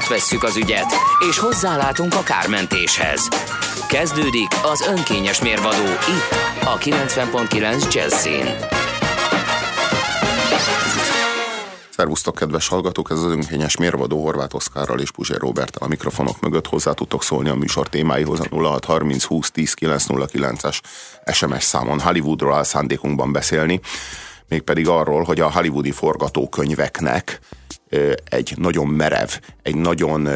Átvesszük az ügyet, és hozzálátunk a kármentéshez. Kezdődik az önkényes mérvadó itt, a 90.9 Jazzin. Szervusztok, kedves hallgatók! Ez az önkényes mérvadó Horváth Oszkárral és Puzsér Roberttel a mikrofonok mögött hozzá tudtok szólni a műsor témáihoz a 0630 20 10 909-es SMS számon Hollywoodról áll szándékunkban beszélni, mégpedig arról, hogy a hollywoodi forgatókönyveknek egy nagyon merev, egy nagyon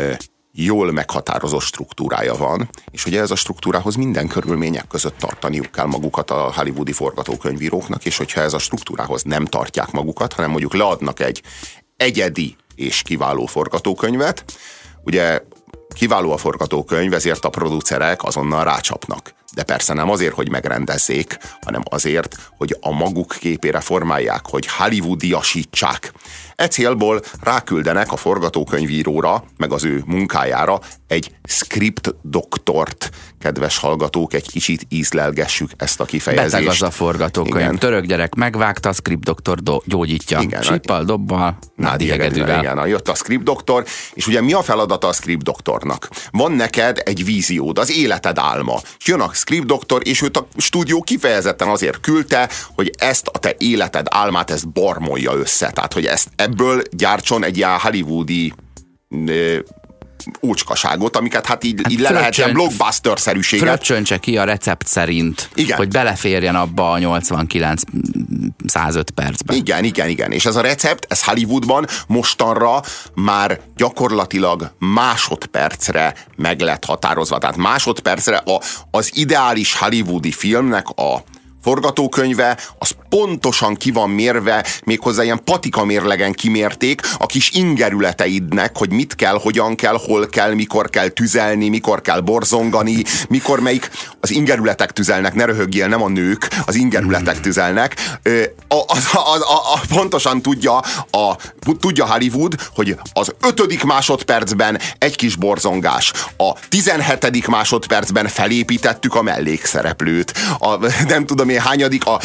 jól meghatározott struktúrája van, és hogy ez a struktúrához minden körülmények között tartaniuk kell magukat a hollywoodi forgatókönyvíróknak, és hogyha ez a struktúrához nem tartják magukat, hanem mondjuk leadnak egy egyedi és kiváló forgatókönyvet, ugye kiváló a forgatókönyv, ezért a producerek azonnal rácsapnak. De persze nem azért, hogy megrendezzék, hanem azért, hogy a maguk képére formálják, hogy hollywoodiasítsák E célból ráküldenek a forgatókönyvíróra, meg az ő munkájára egy script doktort. Kedves hallgatók, egy kicsit ízlelgessük ezt a kifejezést. Beteg az a forgatókönyv. Török gyerek megvágta, a script doktor do- gyógyítja. Igen, Sippal, dobbal, nádi egedűvel. Igen, jött a script doktor, és ugye mi a feladata a script doktornak? Van neked egy víziód, az életed álma. Jön a script doktor, és őt a stúdió kifejezetten azért küldte, hogy ezt a te életed álmát, ezt barmolja össze. Tehát, hogy ezt ebből gyártson egy ilyen hollywoodi ócskaságot, amiket hát így, hát így le lehet ilyen blockbuster-szerűséget. Fröccsöntse ki a recept szerint, igen. hogy beleférjen abba a 89 105 percben. Igen, igen, igen. És ez a recept, ez Hollywoodban mostanra már gyakorlatilag másodpercre meg lett határozva. Tehát másodpercre a, az ideális hollywoodi filmnek a forgatókönyve, az pontosan ki van mérve, méghozzá ilyen patika mérlegen kimérték a kis ingerületeidnek, hogy mit kell, hogyan kell, hol kell, mikor kell tüzelni, mikor kell borzongani, mikor melyik, az ingerületek tüzelnek, ne röhögjél, nem a nők, az ingerületek hmm. tüzelnek. A, a, a, a, a, pontosan tudja, a, tudja Hollywood, hogy az ötödik másodpercben egy kis borzongás, a tizenhetedik másodpercben felépítettük a mellékszereplőt, a, nem tudom én hányadik, a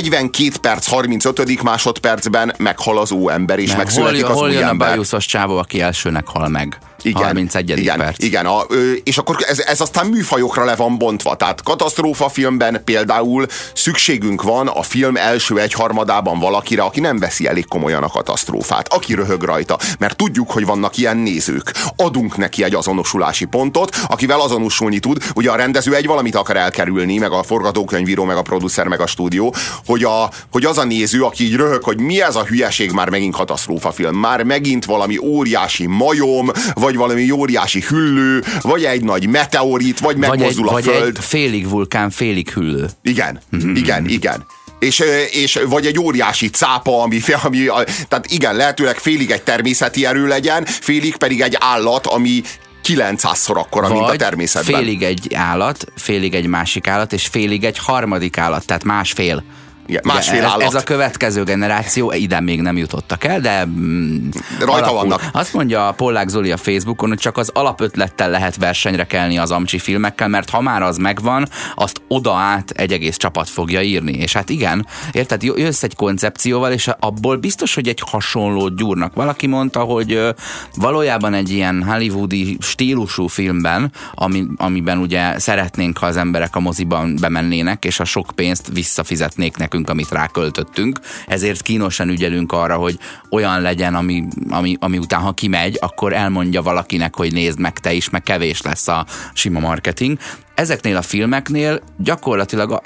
42 perc 35. másodpercben meghal az ember, és megszületik hol, az hol új jön ember. a bajuszos csávó, aki elsőnek hal meg? Igen, 31. igen, perc. Igen, a, és akkor ez, ez aztán műfajokra le van bontva. Tehát katasztrófa filmben például szükségünk van a film első egyharmadában valakire, aki nem veszi elég komolyan a katasztrófát, aki röhög rajta, mert tudjuk, hogy vannak ilyen nézők. Adunk neki egy azonosulási pontot, akivel azonosulni tud. Ugye a rendező egy valamit akar elkerülni, meg a forgatókönyvíró, meg a producer, meg a stúdió, hogy, a, hogy az a néző, aki így röhög, hogy mi ez a hülyeség, már megint katasztrófa film, már megint valami óriási majom, vagy vagy valami óriási hüllő, vagy egy nagy meteorit, vagy megmozdul vagy a egy, föld. Vagy egy félig vulkán, félig hüllő. Igen, mm-hmm. igen, igen és, és vagy egy óriási cápa, ami, ami, tehát igen, lehetőleg félig egy természeti erő legyen, félig pedig egy állat, ami 900-szor akkora, Vagy mint a természetben. félig egy állat, félig egy másik állat, és félig egy harmadik állat, tehát másfél. Igen, másfél ez, állat. Ez a következő generáció, ide még nem jutottak el, de mm, rajta alapul. vannak. Azt mondja a Pollák Zoli a Facebookon, hogy csak az alapötlettel lehet versenyre kelni az Amcsi filmekkel, mert ha már az megvan, azt oda át egy egész csapat fogja írni. És hát igen, érted, jössz egy koncepcióval, és abból biztos, hogy egy hasonlót gyúrnak. Valaki mondta, hogy valójában egy ilyen hollywoodi stílusú filmben, ami, amiben ugye szeretnénk, ha az emberek a moziban bemennének, és a sok pénzt visszafizetnék nekünk amit ráköltöttünk, ezért kínosan ügyelünk arra, hogy olyan legyen, ami, ami, ami után, ha kimegy, akkor elmondja valakinek, hogy nézd meg te is, meg kevés lesz a sima marketing. Ezeknél a filmeknél gyakorlatilag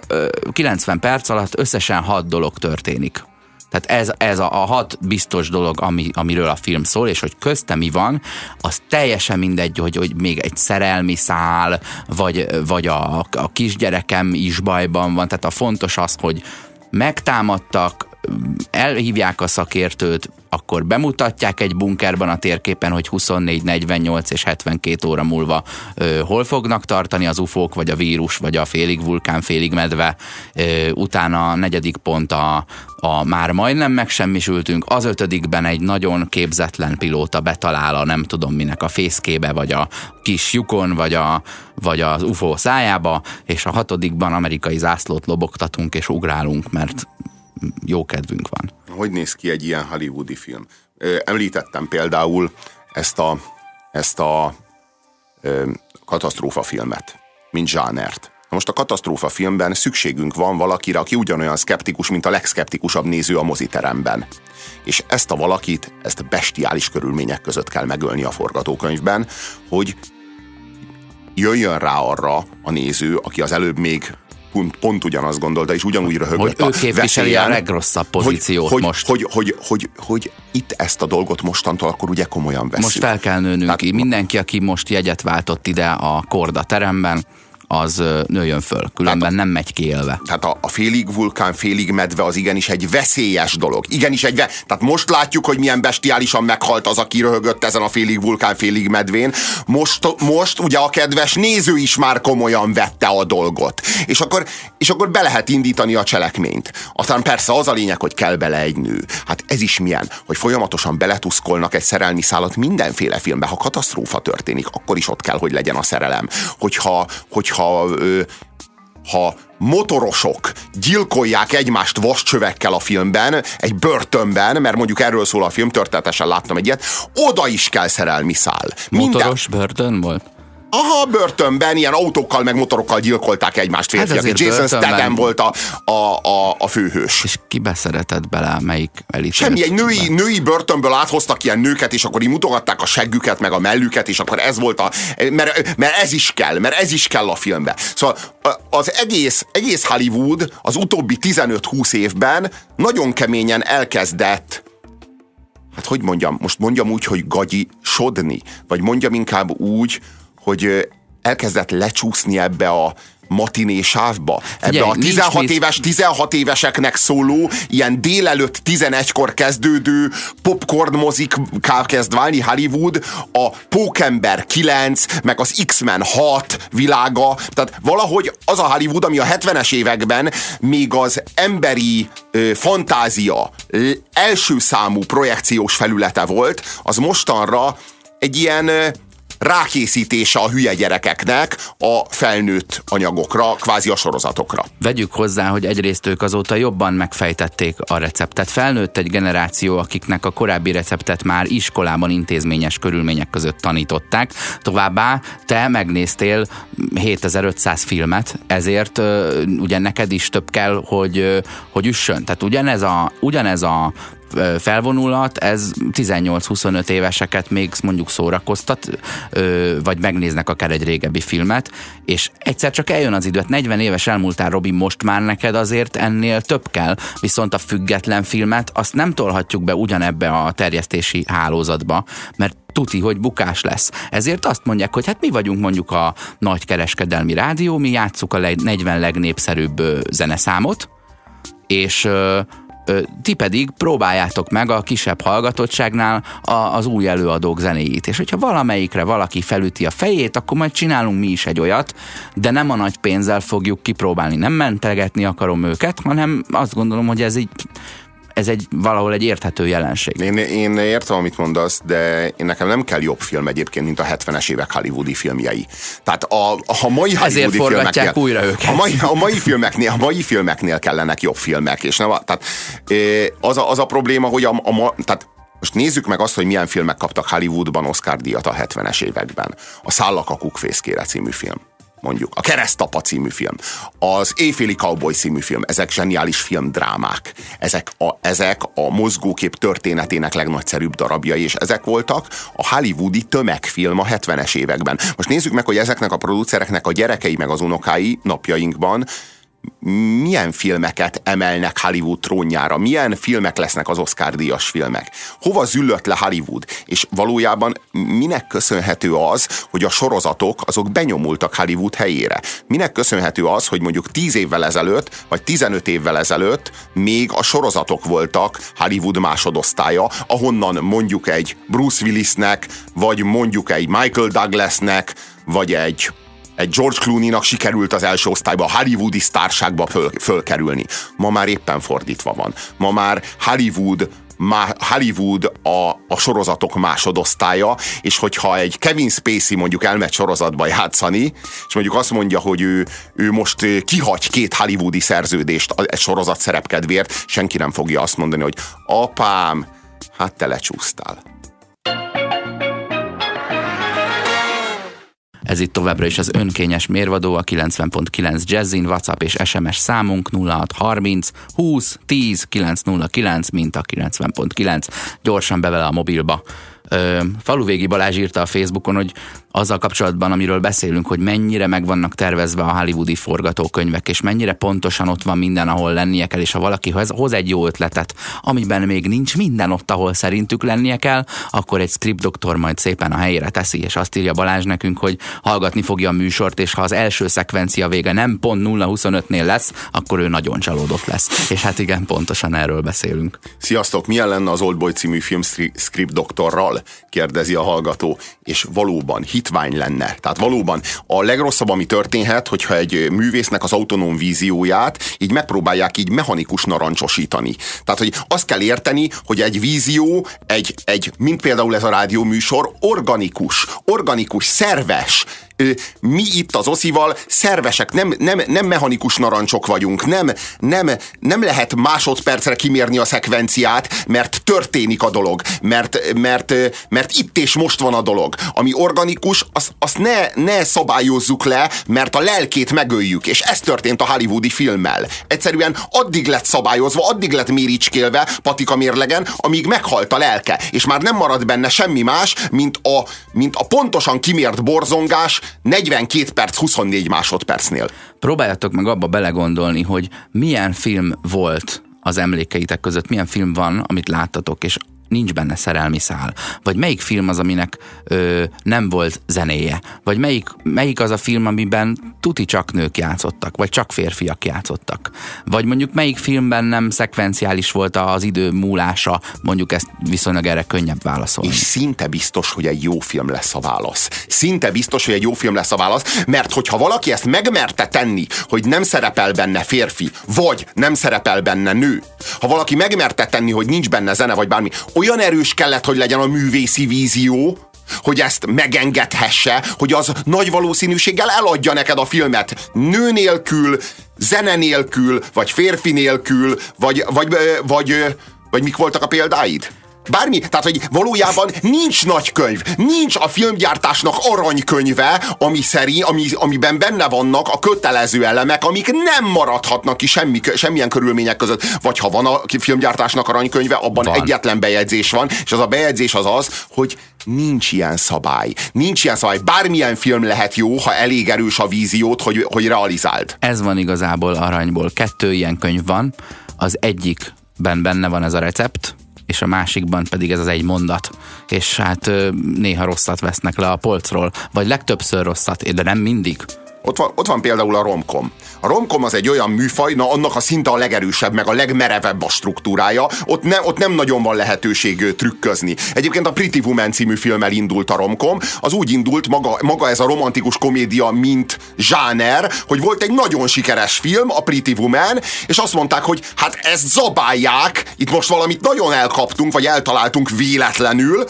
90 perc alatt összesen 6 dolog történik. Tehát ez, ez a, a hat biztos dolog, ami, amiről a film szól, és hogy közte mi van, az teljesen mindegy, hogy, hogy még egy szerelmi szál, vagy, vagy a, a kisgyerekem is bajban van. Tehát a fontos az, hogy megtámadtak, elhívják a szakértőt, akkor bemutatják egy bunkerban a térképen, hogy 24, 48 és 72 óra múlva ö, hol fognak tartani az ufók, vagy a vírus, vagy a félig vulkán, félig medve. Ö, utána a negyedik pont a, a már majdnem megsemmisültünk, az ötödikben egy nagyon képzetlen pilóta betalál a nem tudom minek a fészkébe, vagy a kis lyukon, vagy, a, vagy az UFO szájába, és a hatodikban amerikai zászlót lobogtatunk és ugrálunk, mert jó kedvünk van. Hogy néz ki egy ilyen hollywoodi film? Említettem például ezt a, ezt a katasztrófa filmet, mint zsánert. Most a katasztrófa filmben szükségünk van valakire, aki ugyanolyan szkeptikus, mint a legszkeptikusabb néző a moziteremben. És ezt a valakit, ezt bestiális körülmények között kell megölni a forgatókönyvben, hogy jöjjön rá arra a néző, aki az előbb még pont, pont ugyanazt gondolta, és ugyanúgy röhögött Hogy ő képviseli a legrosszabb pozíciót hogy, most. Hogy, hogy, hogy, hogy, hogy itt ezt a dolgot mostantól akkor ugye komolyan veszünk. Most fel kell nőnünk Tehát, ki. Mindenki, aki most jegyet váltott ide a Korda teremben, az nőjön föl, különben tehát, nem megy ki élve. Tehát a, a félig vulkán, félig medve az igenis egy veszélyes dolog. Igenis egy, tehát most látjuk, hogy milyen bestiálisan meghalt az, aki röhögött ezen a félig vulkán, félig medvén. Most, most ugye a kedves néző is már komolyan vette a dolgot. És akkor, és akkor be lehet indítani a cselekményt. Aztán persze az a lényeg, hogy kell bele egy nő. Hát ez is milyen, hogy folyamatosan beletuszkolnak egy szerelmi szállat mindenféle filmbe. Ha katasztrófa történik, akkor is ott kell, hogy legyen a szerelem. Hogyha, hogyha ha, ha motorosok gyilkolják egymást vascsövekkel a filmben, egy börtönben, mert mondjuk erről szól a film, történetesen láttam egyet, oda is kell szerelmi szál. Minden... Motoros börtön volt? Aha, börtönben ilyen autókkal meg motorokkal gyilkolták egymást férfiak. Hát Jason Statham volt a, a, a, a főhős. És ki beszeretett bele, melyik elit? Semmi, egy női, női börtönből áthoztak ilyen nőket, és akkor így mutogatták a seggüket, meg a mellüket, és akkor ez volt a... Mert, mert ez is kell, mert ez is kell a filmbe. Szóval az egész, egész Hollywood az utóbbi 15-20 évben nagyon keményen elkezdett hát hogy mondjam, most mondjam úgy, hogy gagyi sodni, vagy mondjam inkább úgy, hogy elkezdett lecsúszni ebbe a matiné sávba. Ebbe Figyelj, a 16 nincs, éves, 16 éveseknek szóló, ilyen délelőtt 11-kor kezdődő popcorn mozik kezd válni Hollywood, a Pókember 9, meg az X-Men 6 világa, tehát valahogy az a Hollywood, ami a 70-es években még az emberi ö, fantázia első számú projekciós felülete volt, az mostanra egy ilyen rákészítése a hülye gyerekeknek a felnőtt anyagokra, kvázi a sorozatokra. Vegyük hozzá, hogy egyrészt ők azóta jobban megfejtették a receptet. Felnőtt egy generáció, akiknek a korábbi receptet már iskolában intézményes körülmények között tanították. Továbbá te megnéztél 7500 filmet, ezért ugye neked is több kell, hogy, hogy üssön. Tehát ugyanez a, ugyanez a felvonulat, ez 18-25 éveseket még mondjuk szórakoztat, vagy megnéznek akár egy régebbi filmet, és egyszer csak eljön az idő, 40 hát éves elmúltál, Robi, most már neked azért ennél több kell, viszont a független filmet azt nem tolhatjuk be ugyanebbe a terjesztési hálózatba, mert tuti, hogy bukás lesz. Ezért azt mondják, hogy hát mi vagyunk mondjuk a nagy kereskedelmi rádió, mi játsszuk a 40 legnépszerűbb zeneszámot, és ti pedig próbáljátok meg a kisebb hallgatottságnál a, az új előadók zenéjét. És hogyha valamelyikre valaki felüti a fejét, akkor majd csinálunk mi is egy olyat, de nem a nagy pénzzel fogjuk kipróbálni. Nem mentegetni akarom őket, hanem azt gondolom, hogy ez így ez egy valahol egy érthető jelenség. Én, én értem, amit mondasz, de én nekem nem kell jobb film egyébként, mint a 70-es évek hollywoodi filmjei. Tehát a, a mai hollywoodi filmeknél, újra őket. A mai, a mai filmeknél, a mai filmeknél kellenek jobb filmek, és nem, tehát az a, az a probléma, hogy a, a, tehát most nézzük meg azt, hogy milyen filmek kaptak Hollywoodban Oscar díjat a 70-es években. A Szállak a kukfészkére című film mondjuk. A Keresztapa című film, az Éjféli Cowboy című film, ezek zseniális filmdrámák. Ezek a, ezek a mozgókép történetének legnagyszerűbb darabjai, és ezek voltak a hollywoodi tömegfilm a 70-es években. Most nézzük meg, hogy ezeknek a producereknek a gyerekei meg az unokái napjainkban milyen filmeket emelnek Hollywood trónjára, milyen filmek lesznek az Oscar díjas filmek, hova züllött le Hollywood, és valójában minek köszönhető az, hogy a sorozatok azok benyomultak Hollywood helyére? Minek köszönhető az, hogy mondjuk 10 évvel ezelőtt, vagy 15 évvel ezelőtt még a sorozatok voltak Hollywood másodosztálya, ahonnan mondjuk egy Bruce Willisnek, vagy mondjuk egy Michael Douglasnek, vagy egy egy George Clooney-nak sikerült az első osztályba, a hollywoodi sztárságba föl, fölkerülni. Ma már éppen fordítva van. Ma már Hollywood Hollywood a, a sorozatok másodosztálya, és hogyha egy Kevin Spacey mondjuk elmegy sorozatba játszani, és mondjuk azt mondja, hogy ő, ő most kihagy két hollywoodi szerződést egy sorozat szerepkedvéért, senki nem fogja azt mondani, hogy apám, hát te lecsúsztál. Ez itt továbbra is az önkényes mérvadó, a 90.9 Jazzin, WhatsApp és SMS számunk 0630 20 10 909, mint a 90.9. Gyorsan bevele a mobilba. Ö, Faluvégi Balázs írta a Facebookon, hogy azzal kapcsolatban, amiről beszélünk, hogy mennyire meg vannak tervezve a hollywoodi forgatókönyvek, és mennyire pontosan ott van minden, ahol lennie kell, és ha valaki hoz egy jó ötletet, amiben még nincs minden ott, ahol szerintük lennie kell, akkor egy script doktor majd szépen a helyére teszi, és azt írja Balázs nekünk, hogy hallgatni fogja a műsort, és ha az első szekvencia vége nem pont 0-25-nél lesz, akkor ő nagyon csalódott lesz. És hát igen, pontosan erről beszélünk. Sziasztok, milyen lenne az Oldboy című film script doktorral? kérdezi a hallgató, és valóban hit hitvány lenne. Tehát valóban a legrosszabb, ami történhet, hogyha egy művésznek az autonóm vízióját így megpróbálják így mechanikus narancsosítani. Tehát, hogy azt kell érteni, hogy egy vízió, egy, egy mint például ez a rádióműsor, organikus, organikus, szerves, mi itt az oszival szervesek, nem, nem, nem mechanikus narancsok vagyunk, nem, nem, nem lehet másodpercre kimérni a szekvenciát, mert történik a dolog, mert, mert, mert itt és most van a dolog. Ami organikus, azt, azt ne, ne szabályozzuk le, mert a lelkét megöljük, és ez történt a hollywoodi filmmel. Egyszerűen addig lett szabályozva, addig lett méricskélve patika mérlegen, amíg meghalt a lelke, és már nem marad benne semmi más, mint a, mint a pontosan kimért borzongás, 42 perc 24 másodpercnél. Próbáljatok meg abba belegondolni, hogy milyen film volt az emlékeitek között, milyen film van, amit láttatok, és nincs benne szerelmi szál? Vagy melyik film az, aminek ö, nem volt zenéje? Vagy melyik, melyik az a film, amiben tuti csak nők játszottak, vagy csak férfiak játszottak? Vagy mondjuk melyik filmben nem szekvenciális volt az idő múlása? Mondjuk ezt viszonylag erre könnyebb válaszolni. És szinte biztos, hogy egy jó film lesz a válasz. Szinte biztos, hogy egy jó film lesz a válasz, mert hogyha valaki ezt megmerte tenni, hogy nem szerepel benne férfi, vagy nem szerepel benne nő, ha valaki megmerte tenni, hogy nincs benne zene, vagy bármi, olyan erős kellett, hogy legyen a művészi vízió, hogy ezt megengedhesse, hogy az nagy valószínűséggel eladja neked a filmet nő nélkül, zene nélkül, vagy férfi nélkül, vagy, vagy, vagy, vagy, vagy mik voltak a példáid? Bármi, tehát hogy valójában nincs nagy könyv, nincs a filmgyártásnak aranykönyve, ami szerint, ami, amiben benne vannak a kötelező elemek, amik nem maradhatnak ki semmi, semmilyen körülmények között. Vagy ha van a filmgyártásnak aranykönyve, abban van. egyetlen bejegyzés van, és az a bejegyzés az az, hogy nincs ilyen szabály. Nincs ilyen szabály. Bármilyen film lehet jó, ha elég erős a víziót, hogy, hogy realizáld. Ez van igazából aranyból. Kettő ilyen könyv van. Az egyikben benne van ez a recept, és a másikban pedig ez az egy mondat. És hát néha rosszat vesznek le a polcról, vagy legtöbbször rosszat, de nem mindig. Ott van, ott van például a romkom. A romkom az egy olyan műfaj, na annak a szinte a legerősebb, meg a legmerevebb a struktúrája. Ott, ne, ott nem nagyon van lehetőség trükközni. Egyébként a Pretty Woman című filmmel indult a romkom. Az úgy indult maga, maga ez a romantikus komédia, mint zsáner, hogy volt egy nagyon sikeres film, a Pretty Woman, és azt mondták, hogy hát ezt zabálják, itt most valamit nagyon elkaptunk, vagy eltaláltunk véletlenül,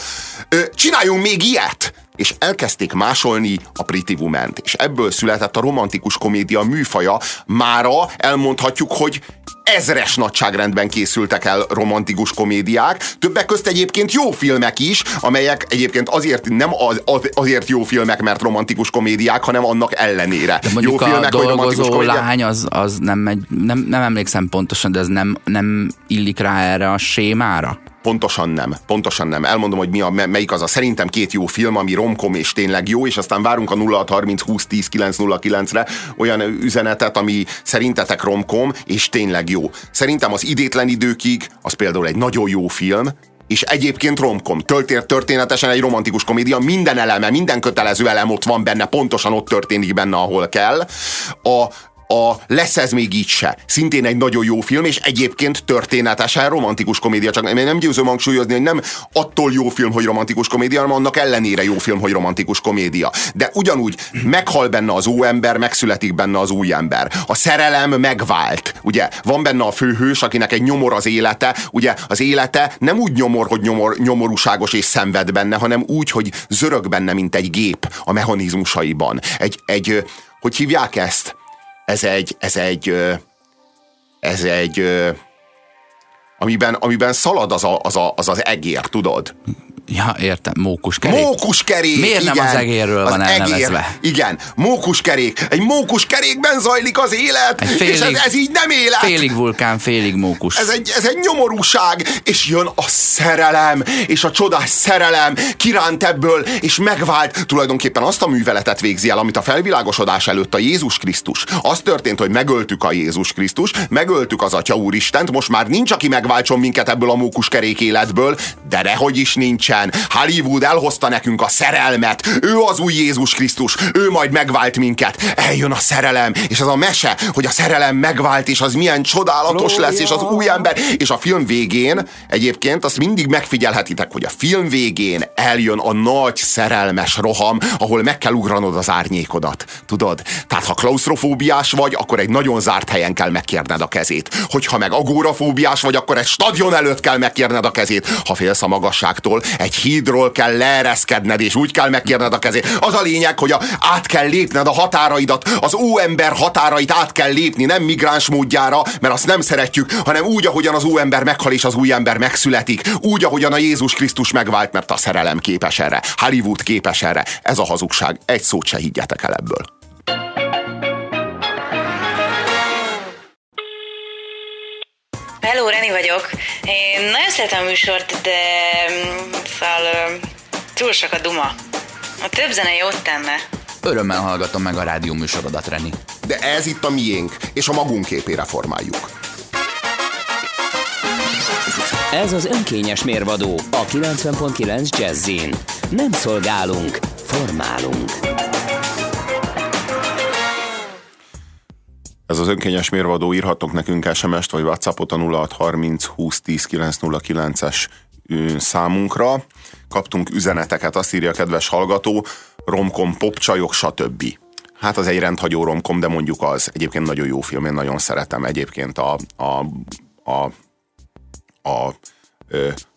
csináljunk még ilyet és elkezdték másolni a Pretty woman és ebből született a romantikus komédia műfaja. Mára elmondhatjuk, hogy ezres nagyságrendben készültek el romantikus komédiák, többek közt egyébként jó filmek is, amelyek egyébként azért nem az, az, azért jó filmek, mert romantikus komédiák, hanem annak ellenére. De jó a filmek, dolgozó lány, az, az nem, megy, nem, nem emlékszem pontosan, de ez nem, nem illik rá erre a sémára? Pontosan nem. Pontosan nem. Elmondom, hogy mi a, melyik az a szerintem két jó film, ami romkom és tényleg jó, és aztán várunk a 0630 20 10 909 re olyan üzenetet, ami szerintetek romkom és tényleg jó. Szerintem az idétlen időkig az például egy nagyon jó film, és egyébként romkom. Történetesen egy romantikus komédia, minden eleme, minden kötelező elem ott van benne, pontosan ott történik benne, ahol kell. A, a Lesz ez még így se. Szintén egy nagyon jó film, és egyébként történetesen romantikus komédia, csak én nem győzöm hangsúlyozni, hogy nem attól jó film, hogy romantikus komédia, hanem annak ellenére jó film, hogy romantikus komédia. De ugyanúgy meghal benne az óember, megszületik benne az új ember. A szerelem megvált. Ugye van benne a főhős, akinek egy nyomor az élete, ugye az élete nem úgy nyomor, hogy nyomor, nyomorúságos és szenved benne, hanem úgy, hogy zörög benne, mint egy gép a mechanizmusaiban. Egy, egy hogy hívják ezt? Ez egy, ez egy, ez egy, amiben, amiben szalad az, a, az, a, az az egér, tudod? Ja, értem, mókuskerék. Mókuskerék, Miért igen. nem az egérről az van elnevezve? Egér, igen, mókuskerék. Egy mókuskerékben zajlik az élet, Egy félig, és ez, ez így nem élet. Félig vulkán, félig mókus. Ez egy, ez egy nyomorúság, és jön a szerelem, és a csodás szerelem kiránt ebből, és megvált. Tulajdonképpen azt a műveletet végzi el, amit a felvilágosodás előtt a Jézus Krisztus. Az történt, hogy megöltük a Jézus Krisztus, megöltük az Atya Úristent, most már nincs, aki megváltson minket ebből a mókuskerék életből, de nehogy is nincsen nincsen. Hollywood elhozta nekünk a szerelmet. Ő az új Jézus Krisztus. Ő majd megvált minket. Eljön a szerelem. És ez a mese, hogy a szerelem megvált, és az milyen csodálatos lesz, és az új ember. És a film végén egyébként azt mindig megfigyelhetitek, hogy a film végén eljön a nagy szerelmes roham, ahol meg kell ugranod az árnyékodat. Tudod? Tehát ha klaustrofóbiás vagy, akkor egy nagyon zárt helyen kell megkérned a kezét. Hogyha meg agórafóbiás vagy, akkor egy stadion előtt kell megkérned a kezét. Ha félsz a magasságtól, egy hídról kell leereszkedned, és úgy kell megkérned a kezét. Az a lényeg, hogy a, át kell lépned a határaidat, az óember határait át kell lépni, nem migráns módjára, mert azt nem szeretjük, hanem úgy, ahogyan az óember meghal és az új ember megszületik, úgy, ahogyan a Jézus Krisztus megvált, mert a szerelem képes erre, Hollywood képes erre. Ez a hazugság, egy szót se higgyetek el ebből. Hello, Reni vagyok. Én nagyon szeretem a műsort, de mm, szóval túl sok a duma. A több zene jót tenne. Örömmel hallgatom meg a rádió műsorodat, Reni. De ez itt a miénk, és a magunk képére formáljuk. Ez az önkényes mérvadó a 90.9 Jazzin. Nem szolgálunk, formálunk. Ez az önkényes mérvadó, írhatok nekünk SMS-t, vagy WhatsAppot a 0630 20 10 909-es számunkra. Kaptunk üzeneteket, azt írja a kedves hallgató, romkom, popcsajok, stb. Hát az egy rendhagyó romkom, de mondjuk az. Egyébként nagyon jó film, én nagyon szeretem. Egyébként a, a, a, a, a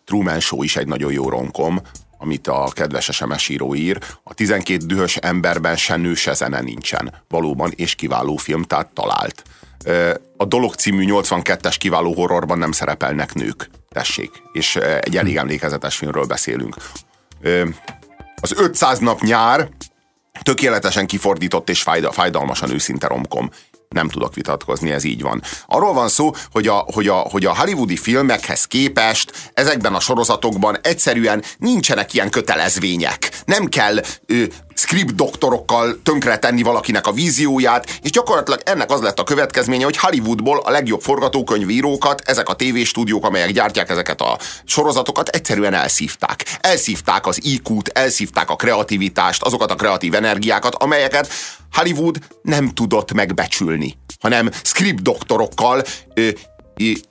Truman Show is egy nagyon jó romkom, amit a kedves SMS író ír, a 12 dühös emberben se nő, se zene nincsen. Valóban, és kiváló film, tehát talált. A Dolog című 82-es kiváló horrorban nem szerepelnek nők. Tessék. És egy elég emlékezetes filmről beszélünk. Az 500 nap nyár tökéletesen kifordított és fájdalmasan őszinte romkom nem tudok vitatkozni, ez így van. Arról van szó, hogy a, hogy, a, hogy a hollywoodi filmekhez képest ezekben a sorozatokban egyszerűen nincsenek ilyen kötelezvények. Nem kell ő, script doktorokkal tönkretenni valakinek a vízióját, és gyakorlatilag ennek az lett a következménye, hogy Hollywoodból a legjobb forgatókönyvírókat, ezek a tévéstúdiók, amelyek gyártják ezeket a sorozatokat, egyszerűen elszívták. Elszívták az IQ-t, elszívták a kreativitást, azokat a kreatív energiákat, amelyeket Hollywood nem tudott megbecsülni, hanem script doktorokkal ö,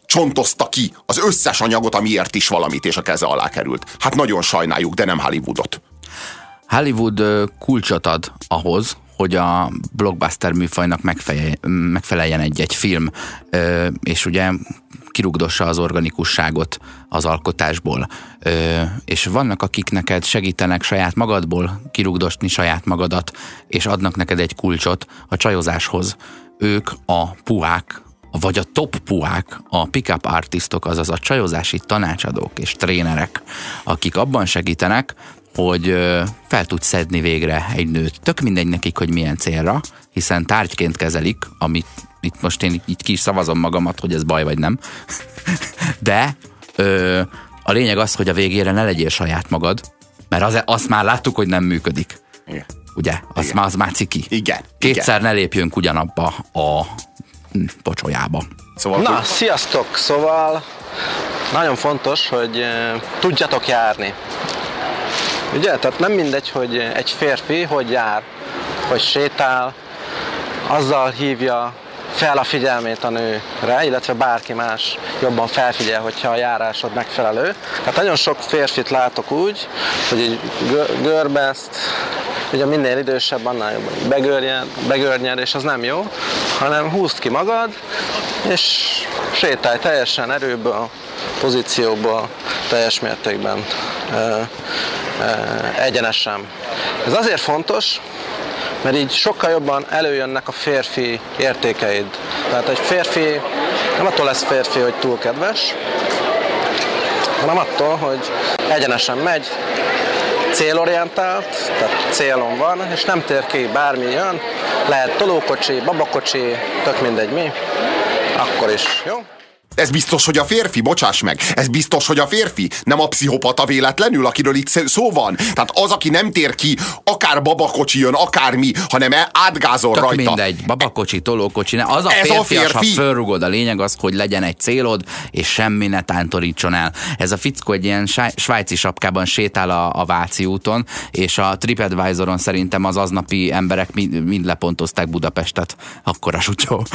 csontozta ki az összes anyagot, amiért is valamit, és a keze alá került. Hát nagyon sajnáljuk, de nem Hollywoodot. Hollywood kulcsot ad ahhoz, hogy a blockbuster műfajnak megfeleljen egy-egy film, és ugye kirugdossa az organikusságot az alkotásból. És vannak, akik neked segítenek saját magadból kirugdosni saját magadat, és adnak neked egy kulcsot a csajozáshoz. Ők a puák, vagy a top puák, a pick-up artistok, azaz a csajozási tanácsadók és trénerek, akik abban segítenek, hogy fel tud szedni végre egy nőt. Tök mindegy nekik, hogy milyen célra, hiszen tárgyként kezelik, amit itt most én így ki is szavazom magamat, hogy ez baj vagy nem. De ö, a lényeg az, hogy a végére ne legyél saját magad, mert az, azt már láttuk, hogy nem működik. Igen. Ugye? Az, Igen. Már, az már ciki. Igen. Kétszer Igen. ne lépjünk ugyanabba a hm, pocsolyába. Szóval, Na, hogy... sziasztok! Szóval nagyon fontos, hogy tudjatok járni. Ugye? Tehát nem mindegy, hogy egy férfi hogy jár, hogy sétál, azzal hívja fel a figyelmét a nőre, illetve bárki más jobban felfigyel, hogyha a járásod megfelelő. Tehát nagyon sok férfit látok úgy, hogy egy görbeszt, ugye minél idősebb, annál jobban begörnyed, begörnyed, és az nem jó, hanem húzd ki magad, és sétálj teljesen erőből, pozícióból, teljes mértékben egyenesen. Ez azért fontos, mert így sokkal jobban előjönnek a férfi értékeid. Tehát egy férfi nem attól lesz férfi, hogy túl kedves, hanem attól, hogy egyenesen megy, célorientált, tehát célon van, és nem tér ki bármi jön, lehet tolókocsi, babakocsi, tök mindegy mi, akkor is, jó? Ez biztos, hogy a férfi, bocsáss meg, ez biztos, hogy a férfi, nem a pszichopata véletlenül, akiről itt szó van. Tehát az, aki nem tér ki, akár babakocsi jön, akármi, hanem e- átgázol Tök rajta. mindegy, babakocsi, tolókocsi, ne. az a ez férfi, a férfi. ha fölrugod, a lényeg az, hogy legyen egy célod, és semmi ne tántorítson el. Ez a fickó egy ilyen svájci sapkában sétál a, a Váci úton, és a TripAdvisoron szerintem az aznapi emberek mind, mind lepontozták Budapestet. Akkor a sucsó.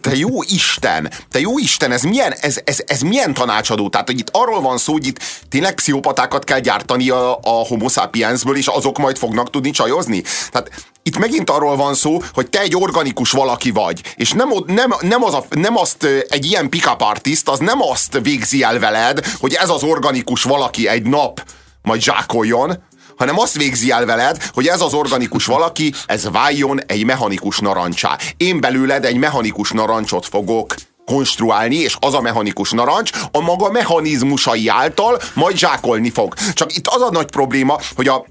Te jó Isten, te jó Isten, ez mi milyen, ez, ez, ez milyen tanácsadó? Tehát, hogy itt arról van szó, hogy itt tényleg pszichopatákat kell gyártani a, a homo sapiensből, és azok majd fognak tudni csajozni? Tehát itt megint arról van szó, hogy te egy organikus valaki vagy, és nem, nem, nem, az a, nem azt egy ilyen pick-up artist, az nem azt végzi el veled, hogy ez az organikus valaki egy nap majd zsákoljon, hanem azt végzi el veled, hogy ez az organikus valaki, ez váljon egy mechanikus narancsá. Én belőled egy mechanikus narancsot fogok konstruálni, és az a mechanikus narancs a maga mechanizmusai által majd zsákolni fog. Csak itt az a nagy probléma, hogy a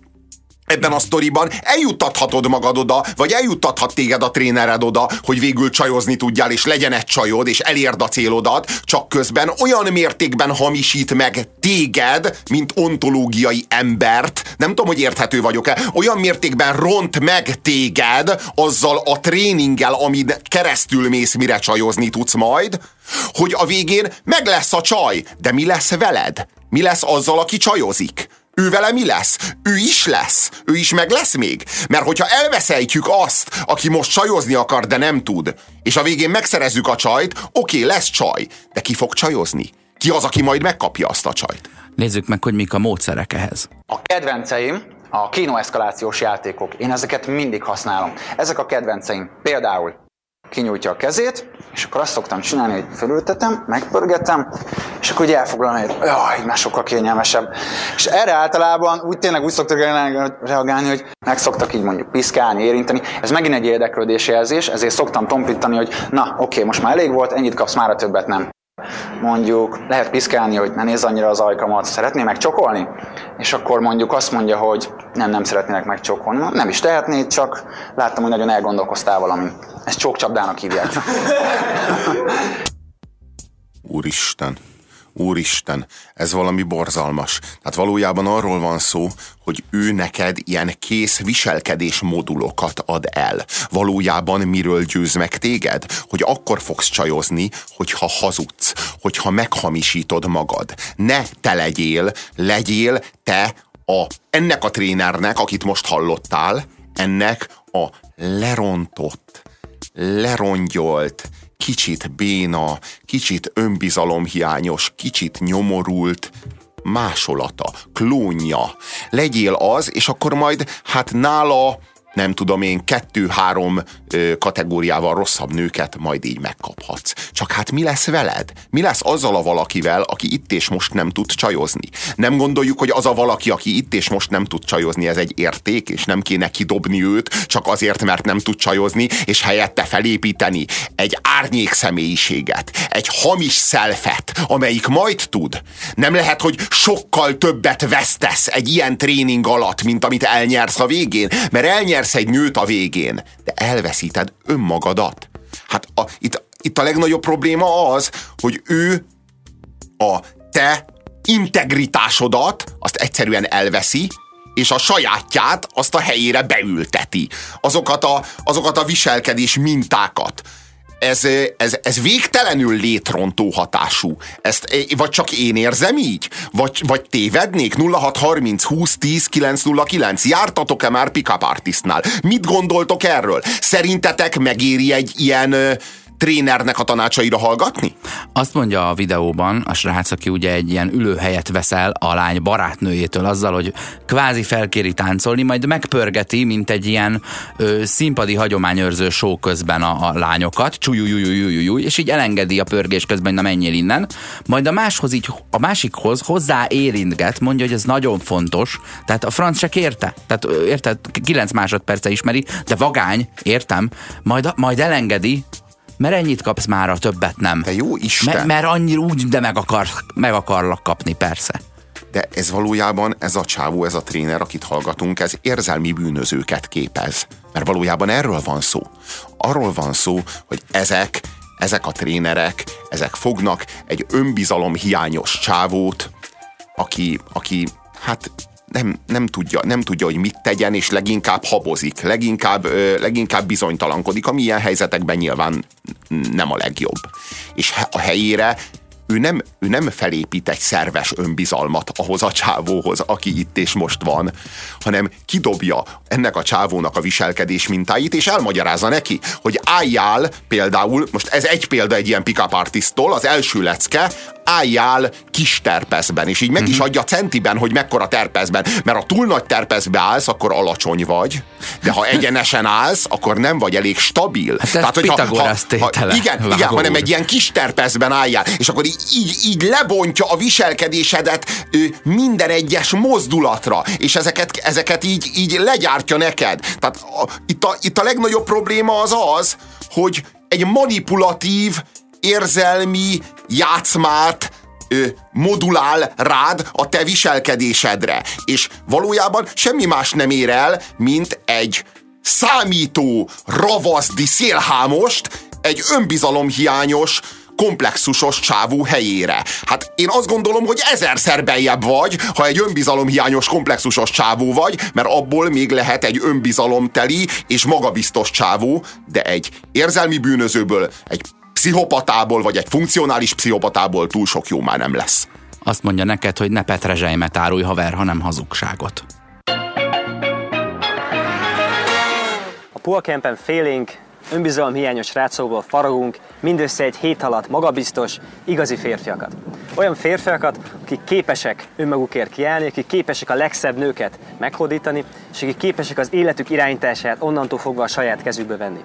ebben a sztoriban eljuttathatod magad oda, vagy eljuttathat téged a trénered oda, hogy végül csajozni tudjál, és legyen egy csajod, és elérd a célodat, csak közben olyan mértékben hamisít meg téged, mint ontológiai embert, nem tudom, hogy érthető vagyok-e, olyan mértékben ront meg téged azzal a tréninggel, amin keresztül mész, mire csajozni tudsz majd, hogy a végén meg lesz a csaj, de mi lesz veled? Mi lesz azzal, aki csajozik? Ő vele mi lesz? Ő is lesz. Ő is meg lesz még. Mert hogyha elveszejtjük azt, aki most csajozni akar, de nem tud, és a végén megszerezzük a csajt, oké, lesz csaj, de ki fog csajozni? Ki az, aki majd megkapja azt a csajt? Nézzük meg, hogy mik a módszerek ehhez. A kedvenceim a kinoeszkalációs játékok. Én ezeket mindig használom. Ezek a kedvenceim. Például kinyújtja a kezét, és akkor azt szoktam csinálni, hogy fölültetem, megpörgetem, és akkor ugye elfoglalni, hogy jaj, már sokkal kényelmesebb. És erre általában úgy tényleg úgy szoktak reagálni, hogy meg szoktak így mondjuk piszkálni, érinteni. Ez megint egy érdeklődési jelzés, ezért szoktam tompítani, hogy na, oké, most már elég volt, ennyit kapsz, már a többet nem mondjuk lehet piszkálni, hogy ne nézz annyira az ajkamat, szeretné megcsokolni? És akkor mondjuk azt mondja, hogy nem, nem szeretnének megcsokolni. Nem is tehetnéd, csak láttam, hogy nagyon elgondolkoztál valami. Ezt csókcsapdának hívják. Úristen. Úristen, ez valami borzalmas. Tehát valójában arról van szó, hogy ő neked ilyen kész viselkedés modulokat ad el. Valójában miről győz meg téged? Hogy akkor fogsz csajozni, hogyha hazudsz, hogyha meghamisítod magad. Ne te legyél, legyél te a, ennek a trénernek, akit most hallottál, ennek a lerontott, lerongyolt, kicsit béna, kicsit önbizalomhiányos, kicsit nyomorult, másolata, klónja. Legyél az, és akkor majd hát nála nem tudom én, kettő-három kategóriával rosszabb nőket majd így megkaphatsz. Csak hát mi lesz veled? Mi lesz azzal a valakivel, aki itt és most nem tud csajozni? Nem gondoljuk, hogy az a valaki, aki itt és most nem tud csajozni, ez egy érték, és nem kéne kidobni őt, csak azért, mert nem tud csajozni, és helyette felépíteni egy árnyék személyiséget, egy hamis szelfet, amelyik majd tud. Nem lehet, hogy sokkal többet vesztesz egy ilyen tréning alatt, mint amit elnyersz a végén, mert elnyersz nyersz egy nőt a végén, de elveszíted önmagadat. Hát a, itt, itt a legnagyobb probléma az, hogy ő a te integritásodat azt egyszerűen elveszi, és a sajátját azt a helyére beülteti. Azokat a, azokat a viselkedés mintákat, ez, ez, ez végtelenül létrontó hatású. Ezt, vagy csak én érzem így? Vagy, vagy tévednék? 0630 20 10 909. Jártatok-e már pick-up artistnál? Mit gondoltok erről? Szerintetek megéri egy ilyen trénernek a tanácsaira hallgatni? Azt mondja a videóban a srác, aki ugye egy ilyen ülőhelyet veszel a lány barátnőjétől azzal, hogy kvázi felkéri táncolni, majd megpörgeti, mint egy ilyen ö, színpadi hagyományőrző show közben a, a lányokat, csújújújújújúj, és így elengedi a pörgés közben, hogy na menjél innen. Majd a máshoz így, a másikhoz hozzá érintget, mondja, hogy ez nagyon fontos, tehát a franc se kérte. Tehát érted, 9 másodperce ismeri, de vagány, értem, majd, majd elengedi, mert ennyit kapsz már, a többet nem. De jó Isten! Mert, mert annyira úgy, de meg, akar, meg akarlak kapni, persze. De ez valójában, ez a csávó, ez a tréner, akit hallgatunk, ez érzelmi bűnözőket képez. Mert valójában erről van szó. Arról van szó, hogy ezek, ezek a trénerek, ezek fognak egy önbizalom hiányos csávót, aki, aki hát nem, nem, tudja, nem tudja, hogy mit tegyen, és leginkább habozik, leginkább, leginkább bizonytalankodik, ami ilyen helyzetekben nyilván nem a legjobb. És a helyére ő nem, ő nem felépít egy szerves önbizalmat ahhoz a csávóhoz, aki itt és most van, hanem kidobja ennek a csávónak a viselkedés mintáit, és elmagyarázza neki, hogy álljál például, most ez egy példa egy ilyen pick-up artisttól, az első lecke, álljál kis terpeszben, és így meg is mhm. adja centiben, hogy mekkora terpeszben, mert ha túl nagy terpeszbe állsz, akkor alacsony vagy, de ha egyenesen állsz, akkor nem vagy elég stabil. Hát Tehát, hogy ha, ha, ha, igen, igen, hanem egy ilyen kis terpeszben álljál, és akkor így, így, így lebontja a viselkedésedet minden egyes mozdulatra, és ezeket, ezeket így, így legyártja neked. Tehát a, itt, a, itt a legnagyobb probléma az az, hogy egy manipulatív, érzelmi játszmát ö, modulál rád a te viselkedésedre. És valójában semmi más nem ér el, mint egy számító, ravaszdi szélhámost, egy önbizalomhiányos, komplexusos csávú helyére. Hát én azt gondolom, hogy ezerszer beljebb vagy, ha egy önbizalomhiányos komplexusos csávó vagy, mert abból még lehet egy önbizalomteli és magabiztos csávó, de egy érzelmi bűnözőből, egy pszichopatából, vagy egy funkcionális pszichopatából túl sok jó már nem lesz. Azt mondja neked, hogy ne petrezselymet árulj haver, hanem hazugságot. A Poolcampen félénk, önbizalomhiányos rácokból faragunk mindössze egy hét alatt magabiztos, igazi férfiakat. Olyan férfiakat, akik képesek önmagukért kiállni, akik képesek a legszebb nőket meghódítani, és akik képesek az életük irányítását onnantól fogva a saját kezükbe venni.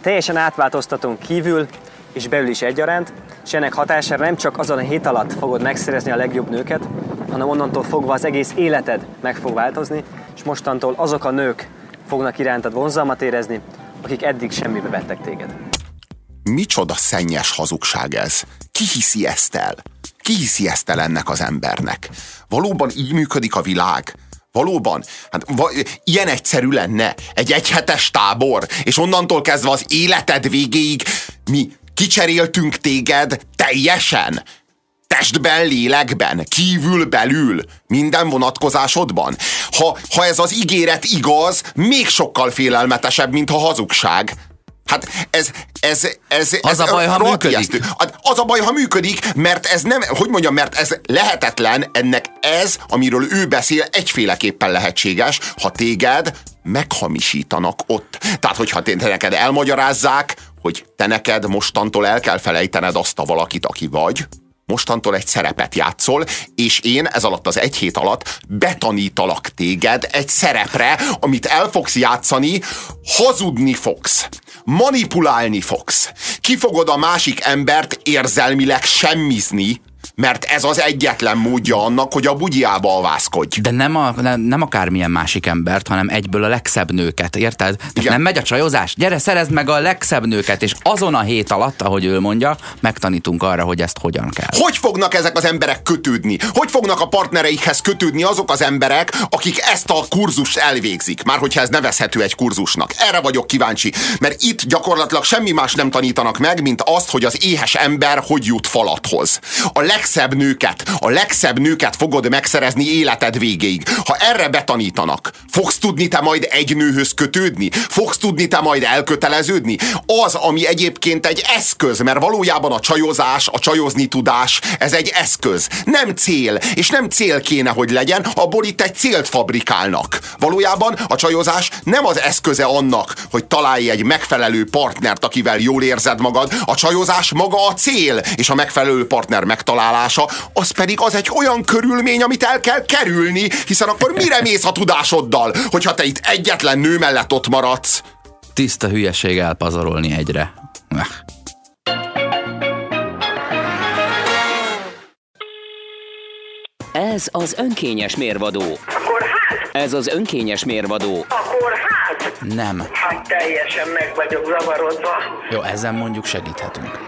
Teljesen átváltoztatunk kívül és belül is egyaránt, és ennek hatására nem csak azon a hét alatt fogod megszerezni a legjobb nőket, hanem onnantól fogva az egész életed meg fog változni, és mostantól azok a nők fognak irántad vonzalmat érezni, akik eddig semmibe vettek téged. Micsoda szennyes hazugság ez? Ki hiszi ezt el? Ki hiszi ezt el ennek az embernek? Valóban így működik a világ? Valóban? Hát va, ilyen egyszerű lenne egy egyhetes tábor, és onnantól kezdve az életed végéig mi kicseréltünk téged teljesen? Testben, lélekben, kívül, belül, minden vonatkozásodban. Ha, ha ez az ígéret igaz, még sokkal félelmetesebb, mint a hazugság. Hát ez, ez, ez, az ez a baj, ha működik. Az a baj, ha működik, mert ez nem, hogy mondjam, mert ez lehetetlen, ennek ez, amiről ő beszél, egyféleképpen lehetséges, ha téged meghamisítanak ott. Tehát, hogyha neked elmagyarázzák, hogy te neked mostantól el kell felejtened azt a valakit, aki vagy, mostantól egy szerepet játszol, és én ez alatt az egy hét alatt betanítalak téged egy szerepre, amit el fogsz játszani, hazudni fogsz, manipulálni fogsz, ki fogod a másik embert érzelmileg semmizni, mert ez az egyetlen módja annak, hogy a bugyjába alvászkodj. De nem, a, nem, nem akármilyen másik embert, hanem egyből a legszebb nőket, érted? Tehát nem megy a csajozás? Gyere, szerezd meg a legszebb nőket, és azon a hét alatt, ahogy ő mondja, megtanítunk arra, hogy ezt hogyan kell. Hogy fognak ezek az emberek kötődni? Hogy fognak a partnereikhez kötődni azok az emberek, akik ezt a kurzust elvégzik? Már hogyha ez nevezhető egy kurzusnak. Erre vagyok kíváncsi, mert itt gyakorlatilag semmi más nem tanítanak meg, mint azt, hogy az éhes ember hogy jut falathoz. A leg legszebb nőket, a legszebb nőket fogod megszerezni életed végéig. Ha erre betanítanak, fogsz tudni te majd egy nőhöz kötődni? Fogsz tudni te majd elköteleződni? Az, ami egyébként egy eszköz, mert valójában a csajozás, a csajozni tudás, ez egy eszköz. Nem cél, és nem cél kéne, hogy legyen, abból itt egy célt fabrikálnak. Valójában a csajozás nem az eszköze annak, hogy találj egy megfelelő partnert, akivel jól érzed magad. A csajozás maga a cél, és a megfelelő partner megtalálása, az pedig az egy olyan körülmény, amit el kell kerülni, hiszen akkor mire mész a tudásoddal, hogyha te itt egyetlen nő mellett ott maradsz? Tiszta hülyeség elpazarolni egyre. Ez az önkényes mérvadó. Akkor hát? Ez az önkényes mérvadó. Akkor hát? Nem. Hát teljesen meg vagyok zavarodva. Jó, ezen mondjuk segíthetünk.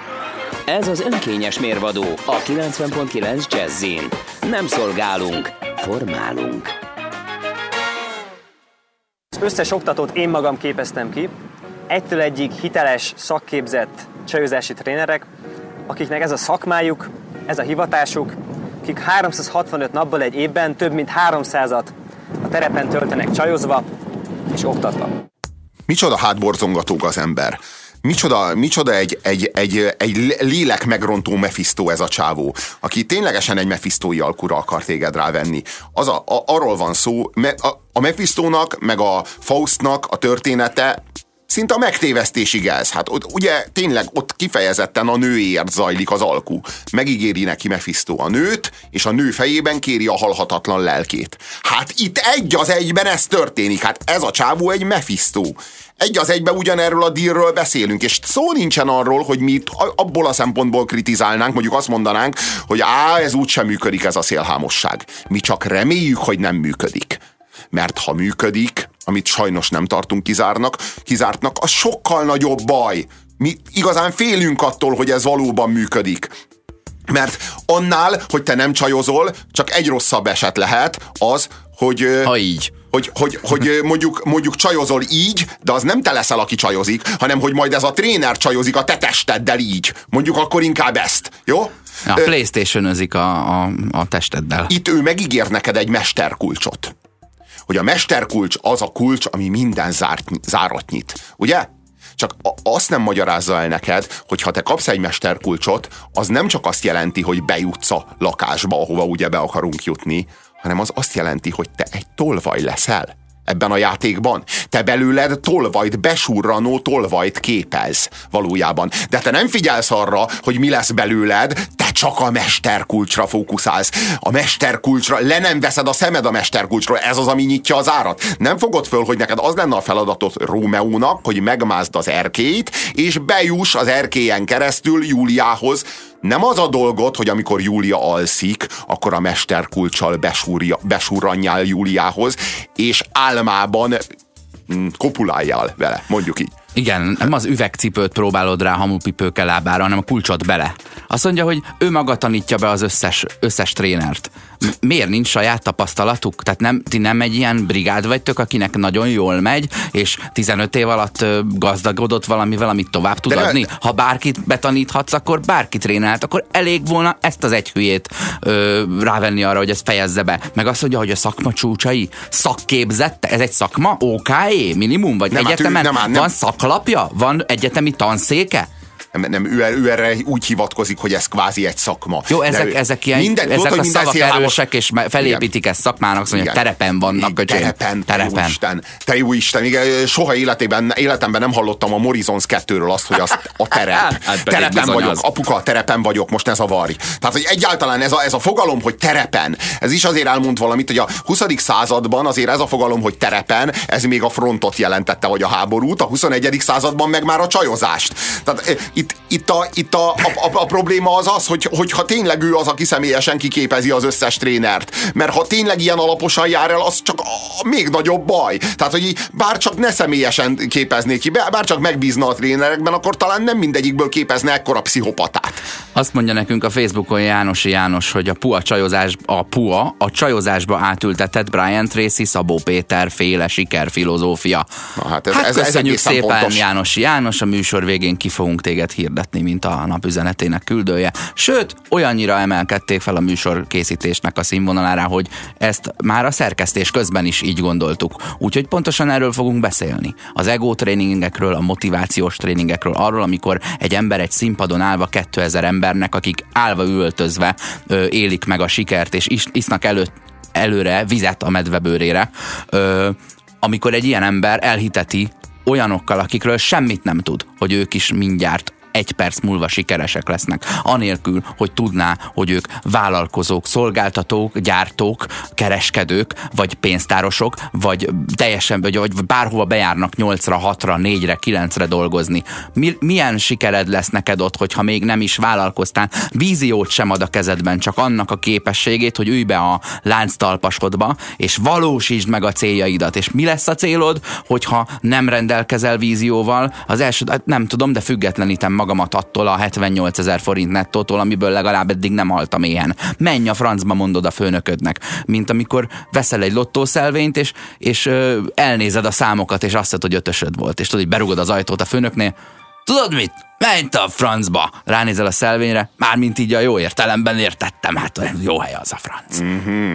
Ez az önkényes mérvadó a 90.9 Jazzin. Nem szolgálunk, formálunk. Az összes oktatót én magam képeztem ki, egytől egyig hiteles, szakképzett csajozási trénerek, akiknek ez a szakmájuk, ez a hivatásuk, akik 365 napból egy évben több mint 300-at a terepen töltenek csajozva és oktatva. Micsoda hátborzongatóg az ember. Micsoda, micsoda egy, egy, egy, egy lélek megrontó Mephisto ez a csávó, aki ténylegesen egy Mephistói alkura akar téged rávenni. Az a, a, arról van szó, me, a, a Mephistónak, meg a Faustnak a története szinte a megtévesztésig ez. Hát ugye tényleg ott kifejezetten a nőért zajlik az alku. Megígéri neki Mephisto a nőt, és a nő fejében kéri a halhatatlan lelkét. Hát itt egy az egyben ez történik. Hát ez a csávó egy Mephisto. Egy az egyben ugyanerről a dílről beszélünk, és szó nincsen arról, hogy mi abból a szempontból kritizálnánk, mondjuk azt mondanánk, hogy á, ez úgy sem működik ez a szélhámosság. Mi csak reméljük, hogy nem működik. Mert ha működik, amit sajnos nem tartunk kizárnak, kizártnak, az sokkal nagyobb baj. Mi igazán félünk attól, hogy ez valóban működik. Mert annál, hogy te nem csajozol, csak egy rosszabb eset lehet az, hogy... Ha így. Hogy, hogy, hogy mondjuk, mondjuk csajozol így, de az nem te leszel, aki csajozik, hanem hogy majd ez a tréner csajozik a te testeddel így. Mondjuk akkor inkább ezt, jó? Ja, playstation a, a, a testeddel. Itt ő megígér neked egy mesterkulcsot hogy a mesterkulcs az a kulcs, ami minden zárt, zárat nyit. Ugye? Csak azt nem magyarázza el neked, hogy ha te kapsz egy mesterkulcsot, az nem csak azt jelenti, hogy bejutsz a lakásba, ahova ugye be akarunk jutni, hanem az azt jelenti, hogy te egy tolvaj leszel ebben a játékban. Te belőled tolvajt, besurranó tolvajt képez valójában. De te nem figyelsz arra, hogy mi lesz belőled, te csak a mesterkulcsra fókuszálsz. A mesterkulcsra, le nem veszed a szemed a mesterkulcsról, ez az, ami nyitja az árat. Nem fogod föl, hogy neked az lenne a feladatot Rómeónak, hogy megmázd az erkét, és bejuss az erkélyen keresztül Júliához, nem az a dolgot, hogy amikor Júlia alszik, akkor a mesterkulcsal besúrja, besúrranjál Júliához, és álmában mm, kopuláljál vele, mondjuk így. Igen, nem az üvegcipőt próbálod rá hamupipőke lábára, hanem a kulcsot bele. Azt mondja, hogy ő maga tanítja be az összes, összes trénert. Miért nincs saját tapasztalatuk? Tehát nem, ti nem egy ilyen brigád vagytok, akinek nagyon jól megy, és 15 év alatt gazdagodott valamivel, amit tovább tud De adni? Ha bárkit betaníthatsz, akkor bárkit trénelt, akkor elég volna ezt az egy hülyét ö, rávenni arra, hogy ezt fejezze be. Meg azt mondja, hogy a szakma csúcsai szakképzette, ez egy szakma? OKE minimum? Vagy nem, egyetemen hát ő, nem, nem. van szaklapja? Van egyetemi tanszéke? Nem, nem ő, ő erre úgy hivatkozik, hogy ez kvázi egy szakma. Jó, ezek, ő, ezek ilyen, minden, ezek tudod, a szavak erősek, és felépítik ezt szakmának, szóval igen. terepen vannak, öcsém. Terepen, terepen. Te jó Isten, te jó Isten, igen, soha életében, életemben nem hallottam a Morizons 2-ről azt, hogy az a terep. hát terepen vagyok, az. apuka, terepen vagyok, most ne zavarj. Tehát, hogy egyáltalán ez a, ez a fogalom, hogy terepen, ez is azért elmond valamit, hogy a 20. században azért ez a fogalom, hogy terepen, ez még a frontot jelentette, vagy a háborút, a 21. században meg már a csajozást. Tehát itt, itt, a, itt a, a, a, a probléma az az, hogy, hogy ha tényleg ő az, aki személyesen kiképezi az összes trénert, mert ha tényleg ilyen alaposan jár el, az csak a, még nagyobb baj. Tehát, hogy bár csak ne személyesen képezné ki, bár csak megbízna a trénerekben, akkor talán nem mindegyikből képezne ekkora pszichopatát. Azt mondja nekünk a Facebookon Jánosi János, hogy a PUA csajozás, a PUA a csajozásba átültetett Brian Tracy, Szabó Péter féle sikerfilozófia. Na, hát ez, hát ez, köszönjük ez szépen pontos. Jánosi János, a műsor végén ki fogunk téged őket hirdetni, mint a napüzenetének küldője. Sőt, olyannyira emelkedték fel a műsor készítésnek a színvonalára, hogy ezt már a szerkesztés közben is így gondoltuk. Úgyhogy pontosan erről fogunk beszélni. Az ego tréningekről, a motivációs tréningekről, arról, amikor egy ember egy színpadon állva 2000 embernek, akik állva üvöltözve ö, élik meg a sikert, és is, isznak előtt előre vizet a medvebőrére, ö, amikor egy ilyen ember elhiteti olyanokkal, akikről semmit nem tud, hogy ők is mindjárt egy perc múlva sikeresek lesznek, anélkül, hogy tudná, hogy ők vállalkozók, szolgáltatók, gyártók, kereskedők, vagy pénztárosok, vagy teljesen, vagy, vagy bárhova bejárnak 8-ra, 6-ra, 4-re, 9-re dolgozni. Mi, milyen sikered lesz neked ott, hogyha még nem is vállalkoztál, víziót sem ad a kezedben, csak annak a képességét, hogy ülj be a lánctalpasodba, és valósítsd meg a céljaidat. És mi lesz a célod, hogyha nem rendelkezel vízióval? Az első, hát nem tudom, de függetlenítem magamat attól a 78 ezer forint nettótól, amiből legalább eddig nem haltam ilyen. Menj a francba, mondod a főnöködnek. Mint amikor veszel egy lottószelvényt, és, és ö, elnézed a számokat, és azt hogy ötösöd volt. És tudod, hogy berugod az ajtót a főnöknél, Tudod mit? Menj a francba! Ránézel a szelvényre, mármint így a jó értelemben értettem, hát olyan jó hely az a franc. Mm-hmm.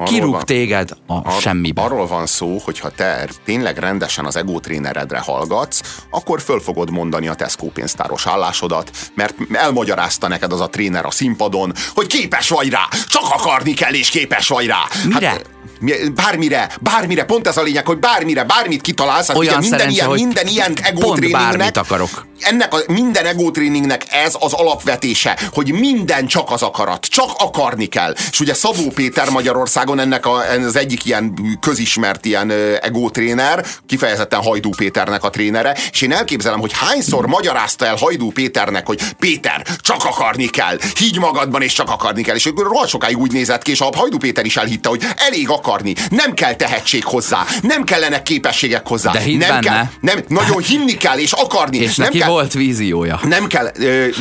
Arról Kirúg van- téged a Ar- semmibe. Arról van szó, hogy ha te tényleg rendesen az ego tréneredre hallgatsz, akkor föl fogod mondani a Tesco pénztáros állásodat, mert elmagyarázta neked az a tréner a színpadon, hogy képes vagy rá, csak akarni kell és képes vagy rá. Mire? Hát, mi- bármire, bármire, pont ez a lényeg, hogy bármire, bármit kitalálsz, hát Olyan ugye minden ilyen, hogy minden ilyen ego pont tréningnek, bármit akarok. Ennek a, minden ego tréningnek ez az alapvetése, hogy minden csak az akarat, csak akarni kell. És ugye Szabó Péter Magyarországon ennek a, az egyik ilyen közismert ilyen ego tréner, kifejezetten Hajdú Péternek a trénere, és én elképzelem, hogy hányszor magyarázta el Hajdú Péternek, hogy Péter, csak akarni kell, higgy magadban, és csak akarni kell. És akkor rohadt sokáig úgy nézett ki, és a Hajdú Péter is elhitte, hogy elég akarni, nem kell tehetség hozzá, nem kellenek képességek hozzá. De nem benne. kell, nem, nagyon hinni kell, és akarni. És nem kell, volt víziója. nem kell,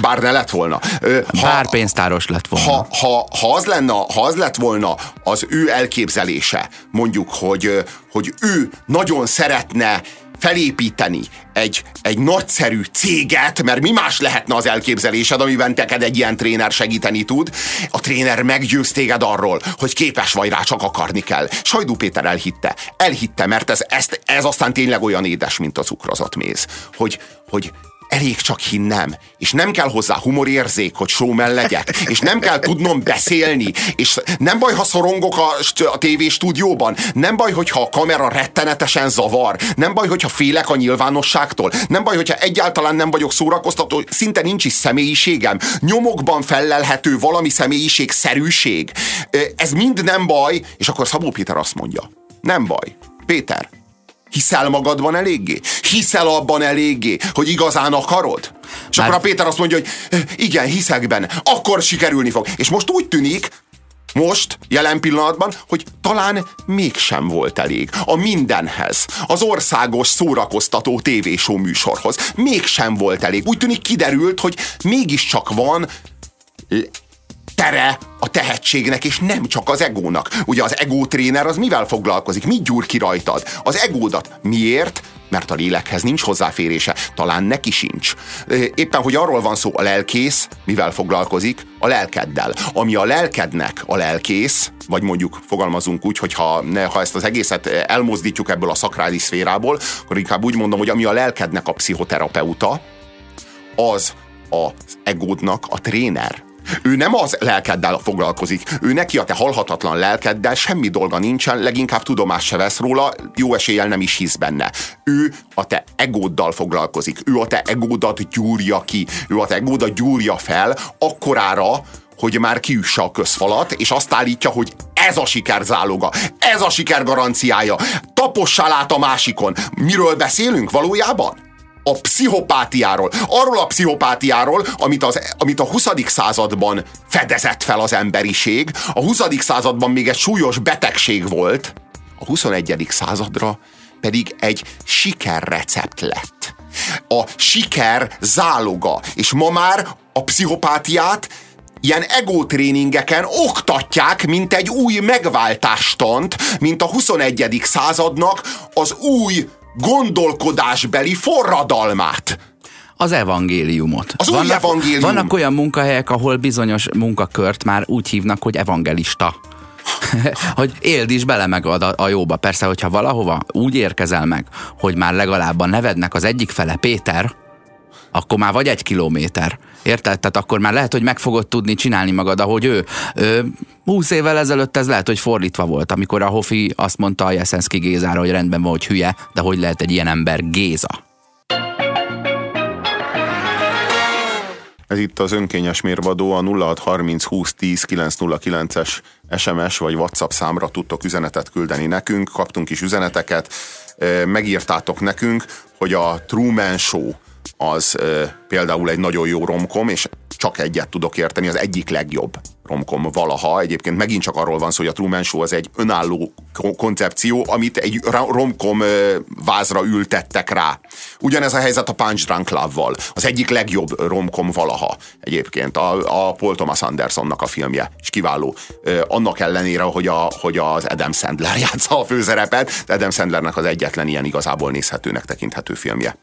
bár ne lett volna. Ö, Bár pénztáros lett volna. ha, ha, ha, az lenne, ha az lett volna az ő elképzelése, mondjuk, hogy, hogy ő nagyon szeretne felépíteni egy, egy nagyszerű céget, mert mi más lehetne az elképzelésed, amiben teked egy ilyen tréner segíteni tud. A tréner meggyőz téged arról, hogy képes vagy rá, csak akarni kell. Sajdú Péter elhitte. Elhitte, mert ez, ez, ez aztán tényleg olyan édes, mint a cukrozott méz. Hogy, hogy elég csak hinnem, és nem kell hozzá humorérzék, hogy showman legyek, és nem kell tudnom beszélni, és nem baj, ha szorongok a, a tévéstúdióban, nem baj, hogyha a kamera rettenetesen zavar, nem baj, hogyha félek a nyilvánosságtól, nem baj, hogyha egyáltalán nem vagyok szórakoztató, szinte nincs is személyiségem, nyomokban fellelhető valami személyiség, szerűség. Ez mind nem baj, és akkor Szabó Péter azt mondja, nem baj, Péter, Hiszel magadban eléggé? Hiszel abban eléggé, hogy igazán akarod? És Már- akkor a Péter azt mondja, hogy "Ö, igen, hiszek benne, akkor sikerülni fog. És most úgy tűnik, most, jelen pillanatban, hogy talán mégsem volt elég a mindenhez, az országos szórakoztató tévéshow műsorhoz. Mégsem volt elég. Úgy tűnik kiderült, hogy mégiscsak van tere a tehetségnek, és nem csak az egónak. Ugye az ego tréner az mivel foglalkozik? Mit gyúr ki rajtad? Az egódat. Miért? Mert a lélekhez nincs hozzáférése. Talán neki sincs. Éppen, hogy arról van szó, a lelkész mivel foglalkozik? A lelkeddel. Ami a lelkednek a lelkész, vagy mondjuk fogalmazunk úgy, hogy ha, ne, ha ezt az egészet elmozdítjuk ebből a szakrális szférából, akkor inkább úgy mondom, hogy ami a lelkednek a pszichoterapeuta, az az egódnak a tréner. Ő nem az lelkeddel foglalkozik, ő neki a te halhatatlan lelkeddel semmi dolga nincsen, leginkább tudomást se vesz róla, jó eséllyel nem is hisz benne. Ő a te egóddal foglalkozik, ő a te egódat gyúrja ki, ő a te egódat gyúrja fel, akkorára, hogy már kiüsse a közfalat, és azt állítja, hogy ez a siker záloga, ez a siker garanciája. Tapossál át a másikon. Miről beszélünk valójában? A pszichopátiáról. Arról a pszichopátiáról, amit, az, amit a 20. században fedezett fel az emberiség. A 20. században még egy súlyos betegség volt. A 21. századra pedig egy sikerrecept lett. A siker záloga. És ma már a pszichopátiát ilyen egótréningeken oktatják, mint egy új megváltástant, mint a 21. századnak az új gondolkodásbeli forradalmát. az evangéliumot. Az új evangélium. Vannak olyan munkahelyek, ahol bizonyos munkakört már úgy hívnak, hogy evangelista. hogy éld is bele meg a, a jóba. Persze, hogyha valahova úgy érkezel meg, hogy már legalább a nevednek az egyik fele Péter, akkor már vagy egy kilométer. Érted? Tehát akkor már lehet, hogy meg fogod tudni csinálni magad, ahogy ő. ő 20 évvel ezelőtt ez lehet, hogy fordítva volt, amikor a Hofi azt mondta a Jeszenszki Gézára, hogy rendben van, hogy hülye, de hogy lehet egy ilyen ember Géza. Ez itt az önkényes mérvadó, a 0630 20 10 909-es SMS vagy WhatsApp számra tudtok üzenetet küldeni nekünk, kaptunk is üzeneteket, megírtátok nekünk, hogy a Truman Show az például egy nagyon jó romkom, és csak egyet tudok érteni, az egyik legjobb romkom valaha. Egyébként megint csak arról van szó, hogy a Truman Show az egy önálló koncepció, amit egy romkom vázra ültettek rá. Ugyanez a helyzet a Punch Drunk Love-val. Az egyik legjobb romkom valaha egyébként. A, a Paul Thomas Andersonnak a filmje, és kiváló. Annak ellenére, hogy, a, hogy az Adam Sandler játsza a főszerepet, Adam Sandlernek az egyetlen ilyen igazából nézhetőnek tekinthető filmje.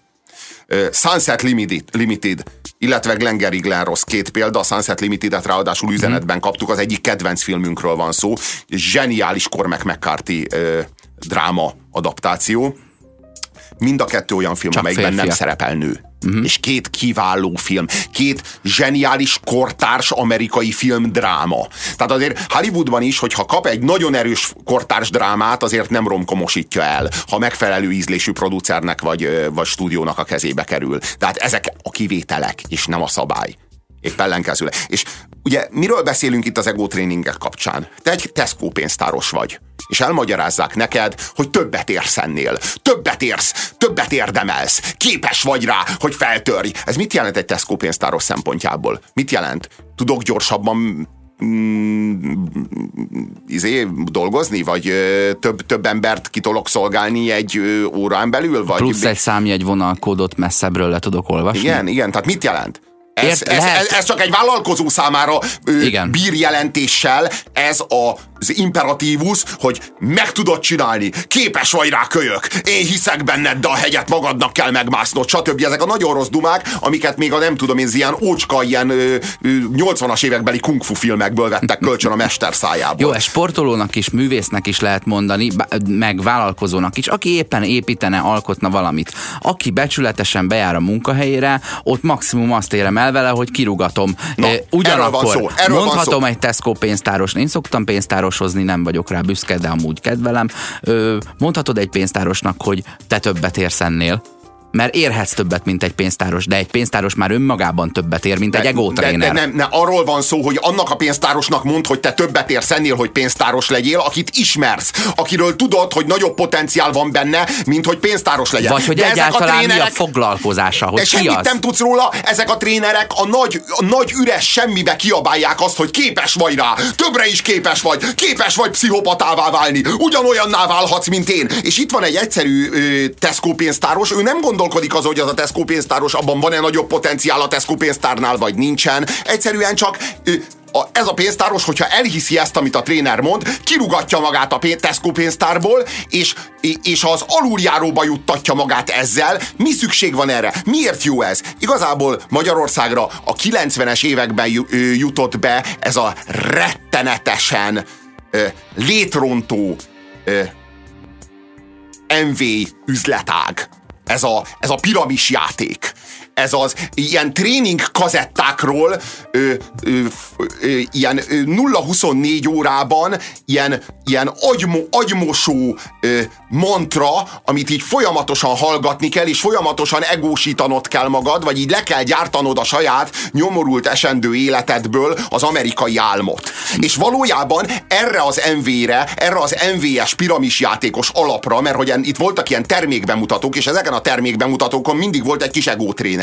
Sunset Limited, Limited illetve Glengarry Glen Ross két példa, a Sunset Limited-et ráadásul üzenetben kaptuk, az egyik kedvenc filmünkről van szó, zseniális Cormac McCarthy ö, dráma adaptáció. Mind a kettő olyan film, Csak amelyikben férfiak. nem szerepel nő. Uh-huh. És két kiváló film, két zseniális kortárs amerikai film dráma. Tehát azért Hollywoodban is, hogyha kap egy nagyon erős kortárs drámát, azért nem romkomosítja el, ha megfelelő ízlésű producernek vagy, vagy stúdiónak a kezébe kerül. Tehát ezek a kivételek, és nem a szabály. Épp ellenkezőleg. És ugye miről beszélünk itt az ego tréningek kapcsán? Te egy Tesco pénztáros vagy és elmagyarázzák neked, hogy többet érsz ennél. Többet érsz, többet érdemelsz. Képes vagy rá, hogy feltörj. Ez mit jelent egy Tesco pénztáros szempontjából? Mit jelent? Tudok gyorsabban mm, izé, dolgozni, vagy ö, több, több embert ki tudok szolgálni egy ö, órán belül? Vagy Plusz egy számjegy vonalkódot messzebbről le tudok olvasni. igen, igen, tehát mit jelent? Ez, Ért- ez, lehet- ez, ez csak egy vállalkozó számára ö, Igen. bír jelentéssel, ez a, az imperatívus, hogy meg tudod csinálni, képes vagy rá kölyök, én hiszek benned, de a hegyet magadnak kell megmásznod, stb. Ezek a nagyon rossz dumák, amiket még a nem tudom én, ilyen ócska, ilyen ö, ö, 80-as évekbeli kung fu filmekből vettek kölcsön a mester szájából. Jó, ez sportolónak is, művésznek is lehet mondani, meg vállalkozónak is, aki éppen építene, alkotna valamit. Aki becsületesen bejár a munkahelyére, ott maximum azt érem el vele, hogy kirugatom. Na, Eh, erről van Ugyanakkor szó, erről van mondhatom szó. egy Tesco pénztáros, én szoktam pénztároshozni, nem vagyok rá büszke, de amúgy kedvelem. Mondhatod egy pénztárosnak, hogy te többet érsz ennél, mert érhetsz többet, mint egy pénztáros, de egy pénztáros már önmagában többet ér, mint egy ego de, de nem, ne, arról van szó, hogy annak a pénztárosnak mond, hogy te többet érsz ennél, hogy pénztáros legyél, akit ismersz, akiről tudod, hogy nagyobb potenciál van benne, mint hogy pénztáros legyen. Vagy hogy De ezek egyáltalán mi a foglalkozása, hogy de ki semmit az? nem tudsz róla, ezek a trénerek a nagy, a nagy üres semmibe kiabálják azt, hogy képes vagy rá, többre is képes vagy, képes vagy pszichopatává válni, ugyanolyanná válhatsz, mint én. És itt van egy egyszerű ö, Tesco pénztáros, ő nem gondolkodik az, hogy az a Tesco pénztáros, abban van-e nagyobb potenciál a Tesco pénztárnál, vagy nincsen. Egyszerűen csak a, ez a pénztáros, hogyha elhiszi ezt, amit a tréner mond, kirugatja magát a pé- Tesco pénztárból, és, és az aluljáróba juttatja magát ezzel. Mi szükség van erre? Miért jó ez? Igazából Magyarországra a 90-es években jutott be ez a rettenetesen ö, létrontó ö, MV üzletág. Ez a, ez a piramis játék. Ez az ilyen tréning kazettákról ö, ö, ö, ilyen ö, 0-24 órában ilyen, ilyen agymo, agymosó ö, mantra, amit így folyamatosan hallgatni kell, és folyamatosan egósítanod kell magad, vagy így le kell gyártanod a saját nyomorult esendő életedből az amerikai álmot. És valójában erre az MV-re, erre az MVS piramis játékos alapra, mert hogy itt voltak ilyen termékbemutatók, és ezeken a termékbemutatókon mindig volt egy kis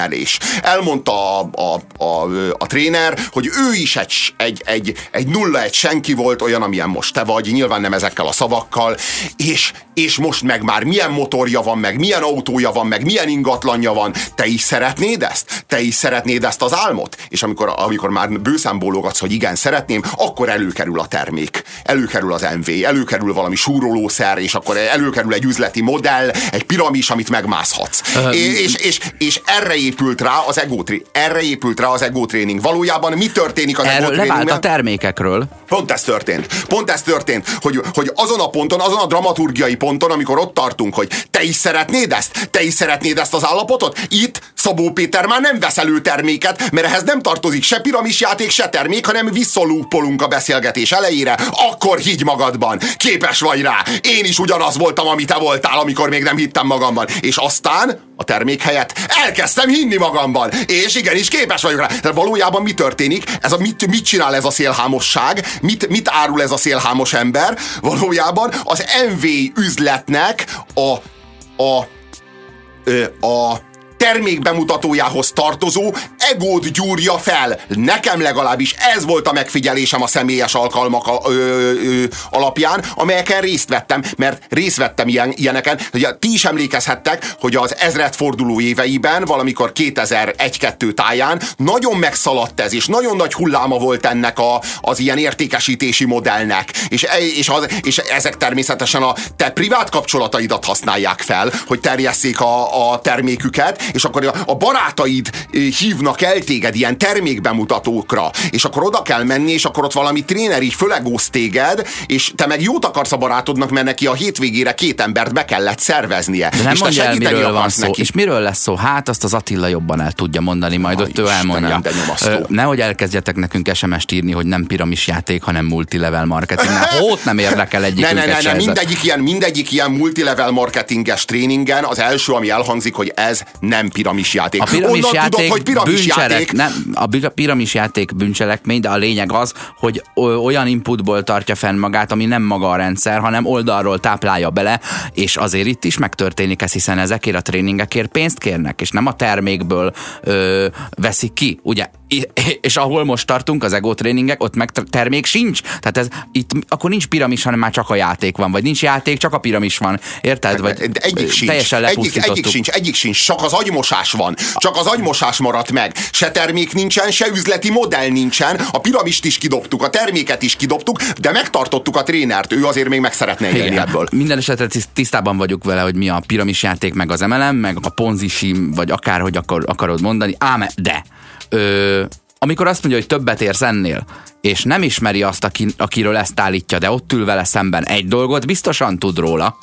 egótrénelés. Elmondta a, a, a, a tréner, hogy ő is egy, egy, egy, egy nulla, egy senki volt, olyan, amilyen most te vagy, nyilván nem ezekkel a szavakkal, és, és most meg már milyen motorja van, meg milyen autója van, meg milyen ingatlanja van, te is szeretnéd ezt? Te is szeretnéd ezt az álmot? És amikor, amikor már bőszám bólogatsz, hogy igen, szeretném, akkor előkerül a termék, előkerül az MV, előkerül valami súrolószer, és akkor előkerül egy üzleti modell, egy piramis, amit megmászhatsz. és, és, és, és erre épült rá az ego erre épült rá az ego tréning. Valójában mi történik az Erről levált a termékekről. Pont ez történt. Pont ez történt, hogy, hogy azon a ponton, azon a dramaturgiai ponton, amikor ott tartunk, hogy te is szeretnéd ezt? Te is szeretnéd ezt az állapotot? Itt Szabó Péter már nem vesz elő terméket, mert ehhez nem tartozik se piramisjáték, se termék, hanem visszalúpolunk a beszélgetés elejére. Akkor higgy magadban. Képes vagy rá. Én is ugyanaz voltam, amit te voltál, amikor még nem hittem magamban. És aztán a termék helyett elkezdtem hinni magamban. És igenis képes vagyok rá. Tehát valójában mi történik? Ez a, mit, mit csinál ez a szélhámosság? Mit, mit árul ez a szélhámos ember? Valójában az MV üzletnek a, a, ö, a termék bemutatójához tartozó egót gyúrja fel. Nekem legalábbis ez volt a megfigyelésem a személyes alkalmak a, ö, ö, alapján, amelyeken részt vettem, mert részt vettem ilyen, ilyeneken. Ugye, ti is emlékezhettek, hogy az ezredforduló éveiben, valamikor 2001-2 táján nagyon megszaladt ez, és nagyon nagy hulláma volt ennek a, az ilyen értékesítési modellnek. És, e- és, az, és ezek természetesen a te privát kapcsolataidat használják fel, hogy terjesszék a, a terméküket, és akkor a, barátaid hívnak el téged ilyen termékbemutatókra, és akkor oda kell menni, és akkor ott valami tréner így fölegóz téged, és te meg jót akarsz a barátodnak, mert neki a hétvégére két embert be kellett szerveznie. De nem és te mondja el, segíteni miről van szó. neki. És miről lesz szó? Hát azt az Attila jobban el tudja mondani, majd Aj, ott ő. Ö, Nehogy elkezdjetek nekünk SMS-t írni, hogy nem piramis játék, hanem multilevel marketing. Hót nem érdekel Ne, egyikünket ne, ne, ne, a- mindegyik ilyen, mindegyik ilyen multilevel marketinges tréningen az első, ami elhangzik, hogy ez nem piramis játék. A piramis Onnan játék tudod, hogy piramis bűncselek, játék. nem, a bi- piramis játék bűncselekmény, de a lényeg az, hogy olyan inputból tartja fenn magát, ami nem maga a rendszer, hanem oldalról táplálja bele, és azért itt is megtörténik ez, hiszen ezekért a tréningekért pénzt kérnek, és nem a termékből ö, veszik ki, ugye? És ahol most tartunk, az ego tréningek, ott meg ter- termék sincs. Tehát ez itt akkor nincs piramis, hanem már csak a játék van, vagy nincs játék, csak a piramis van. Érted? Vagy De egyik sincs. teljesen Egyik, egyik sincs, egyik sincs, csak az agymosás van. Csak az agymosás maradt meg. Se termék nincsen, se üzleti modell nincsen. A piramist is kidobtuk, a terméket is kidobtuk, de megtartottuk a trénert. Ő azért még meg szeretne élni ebből. Minden esetre tiszt- tisztában vagyok vele, hogy mi a piramis játék, meg az MLM, meg a ponzi vagy akárhogy akar, akarod mondani. Ám, de ö, amikor azt mondja, hogy többet érsz ennél, és nem ismeri azt, aki, akiről ezt állítja, de ott ül vele szemben egy dolgot, biztosan tud róla,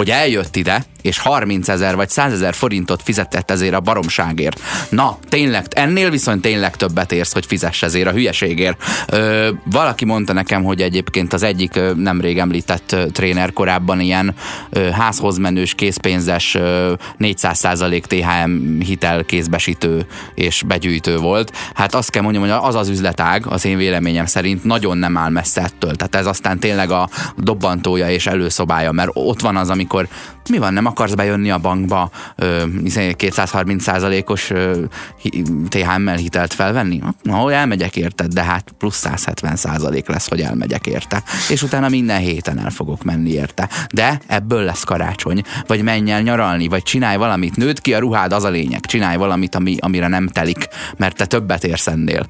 hogy eljött ide, és 30 ezer vagy 100 ezer forintot fizetett ezért a baromságért. Na, tényleg, ennél viszont tényleg többet érsz, hogy fizess ezért a hülyeségért. Ö, valaki mondta nekem, hogy egyébként az egyik ö, nemrég említett tréner korábban ilyen ö, házhoz menős, készpénzes, ö, 400% THM hitel kézbesítő és begyűjtő volt. Hát azt kell mondjam, hogy az az üzletág, az én véleményem szerint nagyon nem áll messze ettől. Tehát ez aztán tényleg a dobbantója és előszobája, mert ott van az, amikor mi van, nem akarsz bejönni a bankba ö, 230%-os ö, hi- THM-mel hitelt felvenni? Na, hogy elmegyek érted, de hát plusz 170% lesz, hogy elmegyek érte. És utána minden héten el fogok menni érte. De ebből lesz karácsony. Vagy menj el nyaralni, vagy csinálj valamit. Nőd ki a ruhád, az a lényeg. Csinálj valamit, ami, amire nem telik, mert te többet érsz ennél.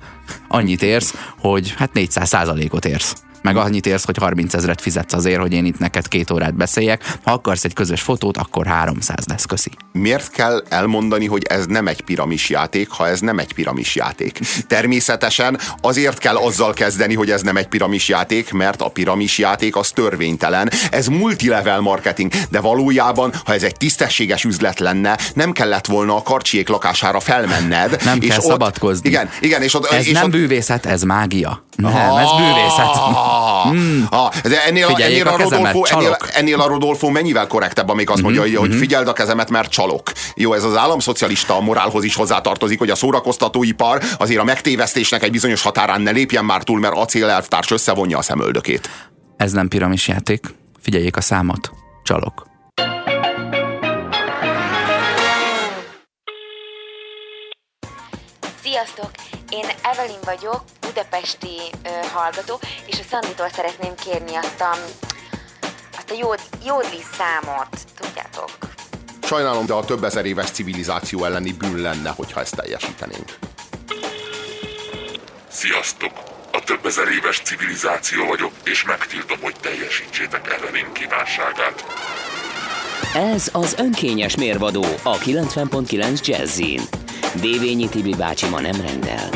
Annyit érsz, hogy hát 400%-ot érsz meg annyit érsz, hogy 30 ezeret fizetsz azért, hogy én itt neked két órát beszéljek. Ha akarsz egy közös fotót, akkor 300 lesz, köszi. miért kell elmondani, hogy ez nem egy piramis játék, ha ez nem egy piramis játék? Természetesen azért kell azzal kezdeni, hogy ez nem egy piramis játék, mert a piramis játék az törvénytelen. Ez multilevel marketing, de valójában, ha ez egy tisztességes üzlet lenne, nem kellett volna a karcsiék lakására felmenned. Nem és kell ott, szabadkozni. Igen, igen, és ott, Ez és nem ott, bűvészet, ez mágia. Nem, ez bűvészet. Ah, ah, de ennél, Figyeljék ennél, a a Rodolfo, ennél, ennél a Rodolfo mennyivel korrektebb, amíg azt mondja, hogy, hogy figyeld a kezemet, mert csalok. Jó, ez az államszocialista morálhoz is hozzátartozik, hogy a szórakoztatóipar azért a megtévesztésnek egy bizonyos határán ne lépjen már túl, mert acélelvtárs összevonja a szemöldökét. Ez nem piramis játék. Figyeljék a számot. Csalok. Én Evelyn vagyok, budapesti ö, hallgató, és a Szanditól szeretném kérni azt a, azt a jód, jódli számot, tudjátok? Sajnálom, de a több ezer éves civilizáció elleni bűn lenne, hogyha ezt teljesítenénk. Sziasztok! A több ezer éves civilizáció vagyok, és megtiltom, hogy teljesítsétek Evelyn kívánságát. Ez az önkényes mérvadó a 90.9 Jazzin. Dévényi Tibi bácsi ma nem rendel.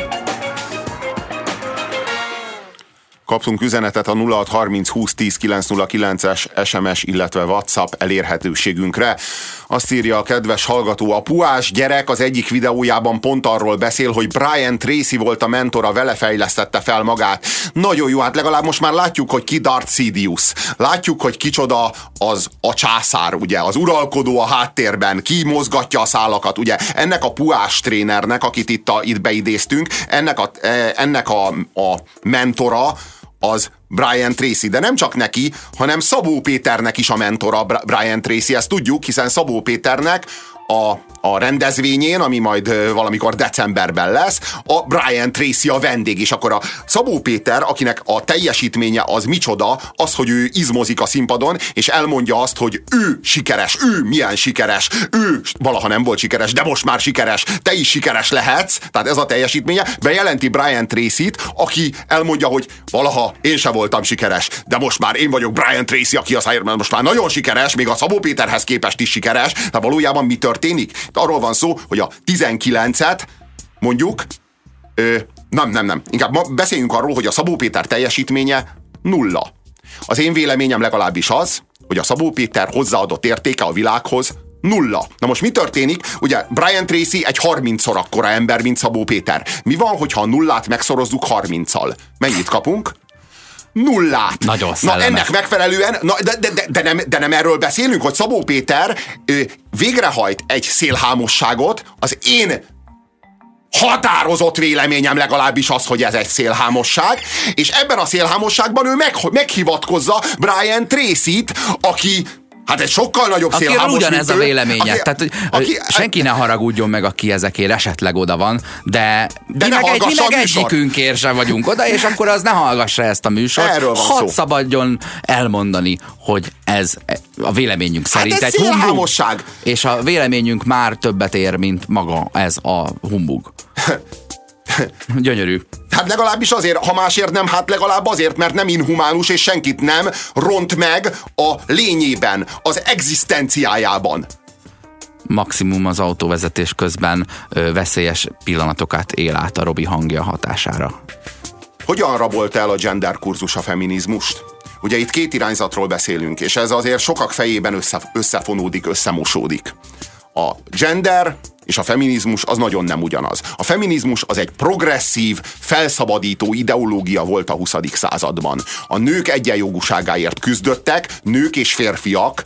Kaptunk üzenetet a 0630 20 10 909-es SMS, illetve WhatsApp elérhetőségünkre. Azt írja a kedves hallgató, a puás gyerek az egyik videójában pont arról beszél, hogy Brian Tracy volt a mentora, vele fejlesztette fel magát. Nagyon jó, hát legalább most már látjuk, hogy ki Darth Sidious. Látjuk, hogy kicsoda az a császár, ugye, az uralkodó a háttérben, ki mozgatja a szálakat, ugye. Ennek a puás trénernek, akit itt, a, itt beidéztünk, ennek a, eh, ennek a, a mentora, az Brian Tracy, de nem csak neki, hanem Szabó Péternek is a mentora Brian Tracy, ezt tudjuk, hiszen Szabó Péternek a, a rendezvényén, ami majd valamikor decemberben lesz, a Brian Tracy a vendég, és akkor a Szabó Péter, akinek a teljesítménye az micsoda, az, hogy ő izmozik a színpadon, és elmondja azt, hogy ő sikeres, ő milyen sikeres, ő valaha nem volt sikeres, de most már sikeres, te is sikeres lehetsz, tehát ez a teljesítménye, bejelenti Brian Tracy-t, aki elmondja, hogy valaha én sem voltam sikeres, de most már én vagyok Brian Tracy, aki az most már nagyon sikeres, még a Szabó Péterhez képest is sikeres, tehát valójában mi történik? De arról van szó, hogy a 19-et mondjuk, ö, nem, nem, nem, inkább ma beszéljünk arról, hogy a Szabó Péter teljesítménye nulla. Az én véleményem legalábbis az, hogy a Szabó Péter hozzáadott értéke a világhoz nulla. Na most mi történik? Ugye Brian Tracy egy 30-szor akkora ember, mint Szabó Péter. Mi van, hogyha a nullát megszorozzuk 30-al? Mennyit kapunk? Nullát. Nagyon Na ennek megfelelően, na, de, de, de, de, nem, de nem erről beszélünk, hogy Szabó Péter ö, végrehajt egy szélhámosságot, az én határozott véleményem legalábbis az, hogy ez egy szélhámosság, és ebben a szélhámosságban ő meg, meghivatkozza Brian Tracy-t, aki Hát egy sokkal nagyobb aki szélhámos, ugyanez a véleménye. Aki, Tehát, aki, senki ne haragudjon meg, aki ezekért esetleg oda van, de, de mi meg, egy, mi meg egyikünkért sem vagyunk oda, és akkor az ne hallgassa ezt a műsort. Erről van Hadd szó. szabadjon elmondani, hogy ez a véleményünk szerint hát ez egy humbug, és a véleményünk már többet ér, mint maga ez a humbug. Gyönyörű. Hát legalábbis azért, ha másért nem, hát legalább azért, mert nem inhumánus, és senkit nem ront meg a lényében, az egzisztenciájában. Maximum az autóvezetés közben ö, veszélyes pillanatokat él át a Robi hangja hatására. Hogyan rabolt el a gender kurzus a feminizmust? Ugye itt két irányzatról beszélünk, és ez azért sokak fejében össze, összefonódik, összemosódik. A gender és a feminizmus az nagyon nem ugyanaz. A feminizmus az egy progresszív, felszabadító ideológia volt a 20. században. A nők egyenjogúságáért küzdöttek, nők és férfiak,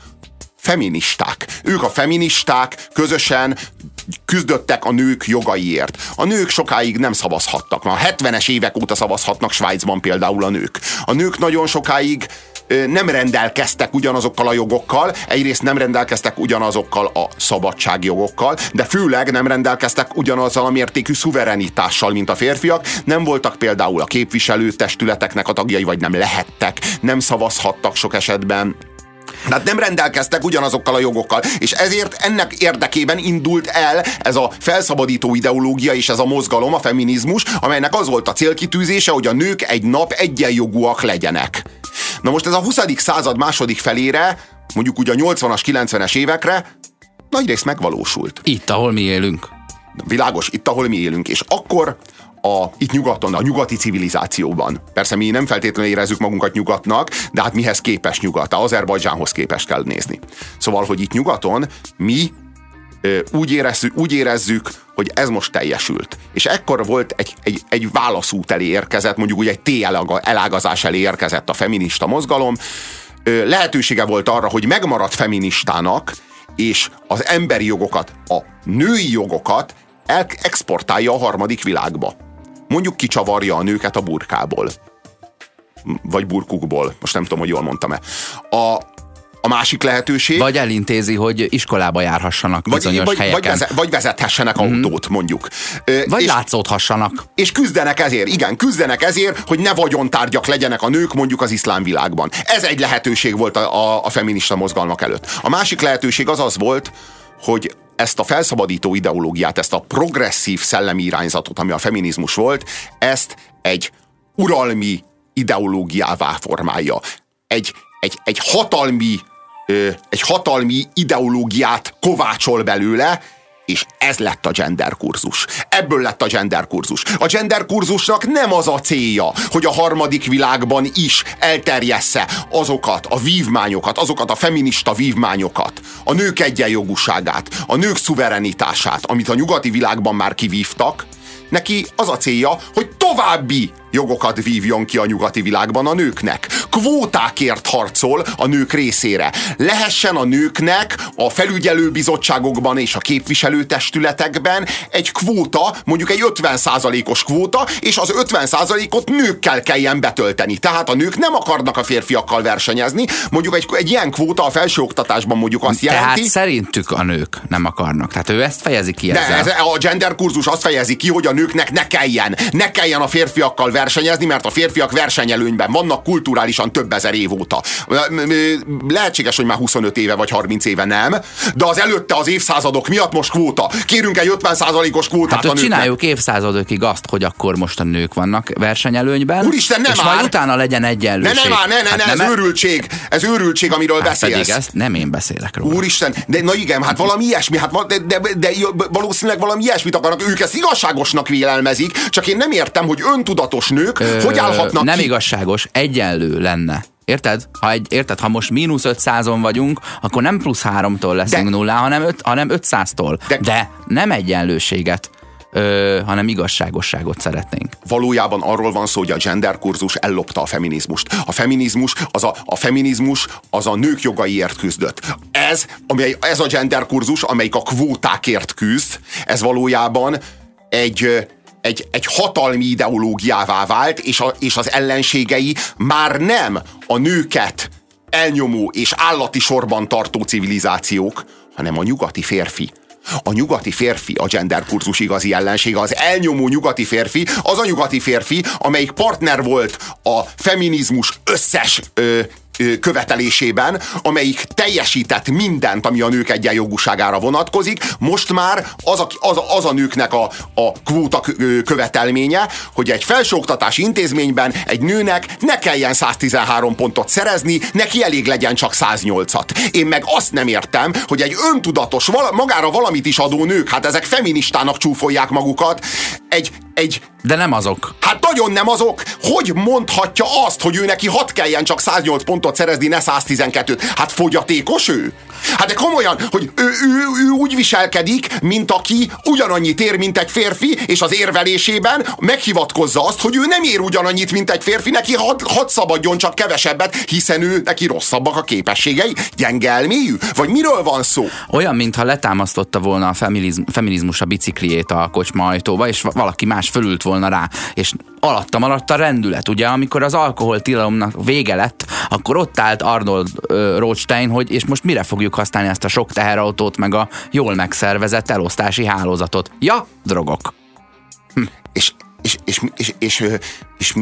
feministák. Ők a feministák közösen küzdöttek a nők jogaiért. A nők sokáig nem szavazhattak. Már 70-es évek óta szavazhatnak Svájcban például a nők. A nők nagyon sokáig nem rendelkeztek ugyanazokkal a jogokkal, egyrészt nem rendelkeztek ugyanazokkal a szabadságjogokkal, de főleg nem rendelkeztek ugyanazzal a mértékű szuverenitással, mint a férfiak, nem voltak például a képviselőtestületeknek a tagjai, vagy nem lehettek, nem szavazhattak sok esetben, tehát nem rendelkeztek ugyanazokkal a jogokkal, és ezért ennek érdekében indult el ez a felszabadító ideológia és ez a mozgalom, a feminizmus, amelynek az volt a célkitűzése, hogy a nők egy nap egyenjogúak legyenek. Na most ez a 20. század második felére, mondjuk ugye a 80-as, 90-es évekre nagyrészt megvalósult. Itt, ahol mi élünk. Világos, itt, ahol mi élünk. És akkor a, itt nyugaton, a nyugati civilizációban. Persze mi nem feltétlenül érezzük magunkat nyugatnak, de hát mihez képes nyugat? A Azerbajdzsánhoz képest kell nézni. Szóval, hogy itt nyugaton mi úgy érezzük, úgy érezzük, hogy ez most teljesült. És ekkor volt egy, egy, egy válaszút elé érkezett, mondjuk úgy egy T elágazás elé érkezett a feminista mozgalom. Lehetősége volt arra, hogy megmaradt feministának, és az emberi jogokat, a női jogokat exportálja a harmadik világba. Mondjuk kicsavarja a nőket a burkából. Vagy burkukból. Most nem tudom, hogy jól mondtam-e. A, a másik lehetőség... Vagy elintézi, hogy iskolába járhassanak vagy, bizonyos vagy, helyeken. Vagy, vezet, vagy vezethessenek mm. autót, mondjuk. Vagy és, látszódhassanak. És küzdenek ezért, igen, küzdenek ezért, hogy ne vagyontárgyak legyenek a nők mondjuk az iszlám világban. Ez egy lehetőség volt a, a, a feminista mozgalmak előtt. A másik lehetőség az az volt, hogy ezt a felszabadító ideológiát, ezt a progresszív szellemi irányzatot, ami a feminizmus volt, ezt egy uralmi ideológiává formálja. Egy, egy, egy hatalmi egy hatalmi ideológiát kovácsol belőle, És ez lett a gender kurzus. Ebből lett a gender kurzus. A gender kurzusnak nem az a célja, hogy a harmadik világban is elterjessze azokat a vívmányokat, azokat a feminista vívmányokat, a nők egyenjogúságát, a nők szuverenitását, amit a nyugati világban már kivívtak, neki az a célja, hogy további jogokat vívjon ki a nyugati világban a nőknek. Kvótákért harcol a nők részére. Lehessen a nőknek a felügyelőbizottságokban és a képviselőtestületekben egy kvóta, mondjuk egy 50%-os kvóta, és az 50%-ot nőkkel kelljen betölteni. Tehát a nők nem akarnak a férfiakkal versenyezni. Mondjuk egy, egy ilyen kvóta a felsőoktatásban mondjuk azt jelenti... Tehát szerintük a nők nem akarnak. Tehát ő ezt fejezi ki De ezzel. ez, a gender kurzus azt fejezi ki, hogy a nőknek ne kelljen, ne kelljen a férfiakkal versenyezni, mert a férfiak versenyelőnyben vannak kulturálisan több ezer év óta. Lehetséges, hogy már 25 éve vagy 30 éve nem, de az előtte az évszázadok miatt most kvóta. Kérünk egy 50%-os kvótát Hát a csináljuk évszázadokig azt, hogy akkor most a nők vannak versenyelőnyben, Úristen, nem és majd már! utána legyen Ne, egyenlőség. ne, már, ne, ne, Hát ne, ez nem- őrültség, ez őrültség, amiről Hát beszélsz. pedig ezt nem én beszélek róla. Úristen, de na igen, hát valami ilyesmi, hát de, de, de valószínűleg valami ilyesmit akarnak, ők ezt igazságosnak vélelmezik, csak én nem értem, hogy öntudatos nők Ö, hogy állhatnak Nem ki. igazságos, egyenlő lenne. Érted? Ha, egy, érted? ha most mínusz 500-on vagyunk, akkor nem plusz 3-tól leszünk De- nullá, hanem, öt, hanem 500-tól. De- De, nem egyenlőséget, ö, hanem igazságosságot szeretnénk. Valójában arról van szó, hogy a gender kurzus ellopta a feminizmust. A feminizmus az a, a feminizmus az a nők jogaiért küzdött. Ez, amely, ez a gender kurzus, amelyik a kvótákért küzd, ez valójában egy, egy, egy hatalmi ideológiává vált, és, a, és az ellenségei már nem a nőket elnyomó és állati sorban tartó civilizációk, hanem a nyugati férfi. A nyugati férfi a gender kurzus igazi ellensége, az elnyomó nyugati férfi, az a nyugati férfi, amelyik partner volt a feminizmus összes ö, követelésében, amelyik teljesített mindent, ami a nők egyenjogúságára vonatkozik. Most már az a, az, az a nőknek a, a kvóta követelménye, hogy egy felsőoktatási intézményben egy nőnek ne kelljen 113 pontot szerezni, neki elég legyen csak 108-at. Én meg azt nem értem, hogy egy öntudatos, magára valamit is adó nők, hát ezek feministának csúfolják magukat, egy, egy De nem azok. Hát nagyon nem azok. Hogy mondhatja azt, hogy ő neki hat kelljen csak 108 pontot szerezni, ne 112-t? Hát fogyatékos ő? Hát de komolyan, hogy ő, ő, ő úgy viselkedik, mint aki ugyanannyit ér, mint egy férfi, és az érvelésében meghivatkozza azt, hogy ő nem ér ugyanannyit, mint egy férfi, neki hadd had szabadjon csak kevesebbet, hiszen ő neki rosszabbak a képességei, gyenge elmélyű? Vagy miről van szó? Olyan, mintha letámasztotta volna a feminizm, feminizmus a bicikliét a kocsma ajtóba, és va- valaki más fölült volna rá, és alattam alatt a rendület. Ugye, amikor az alkoholtilalomnak vége lett, akkor ott állt Arnold ö, Rothstein, hogy és most mire fogjuk használni ezt a sok teherautót, meg a jól megszervezett elosztási hálózatot. Ja, drogok. és, és, és, és, és, és, és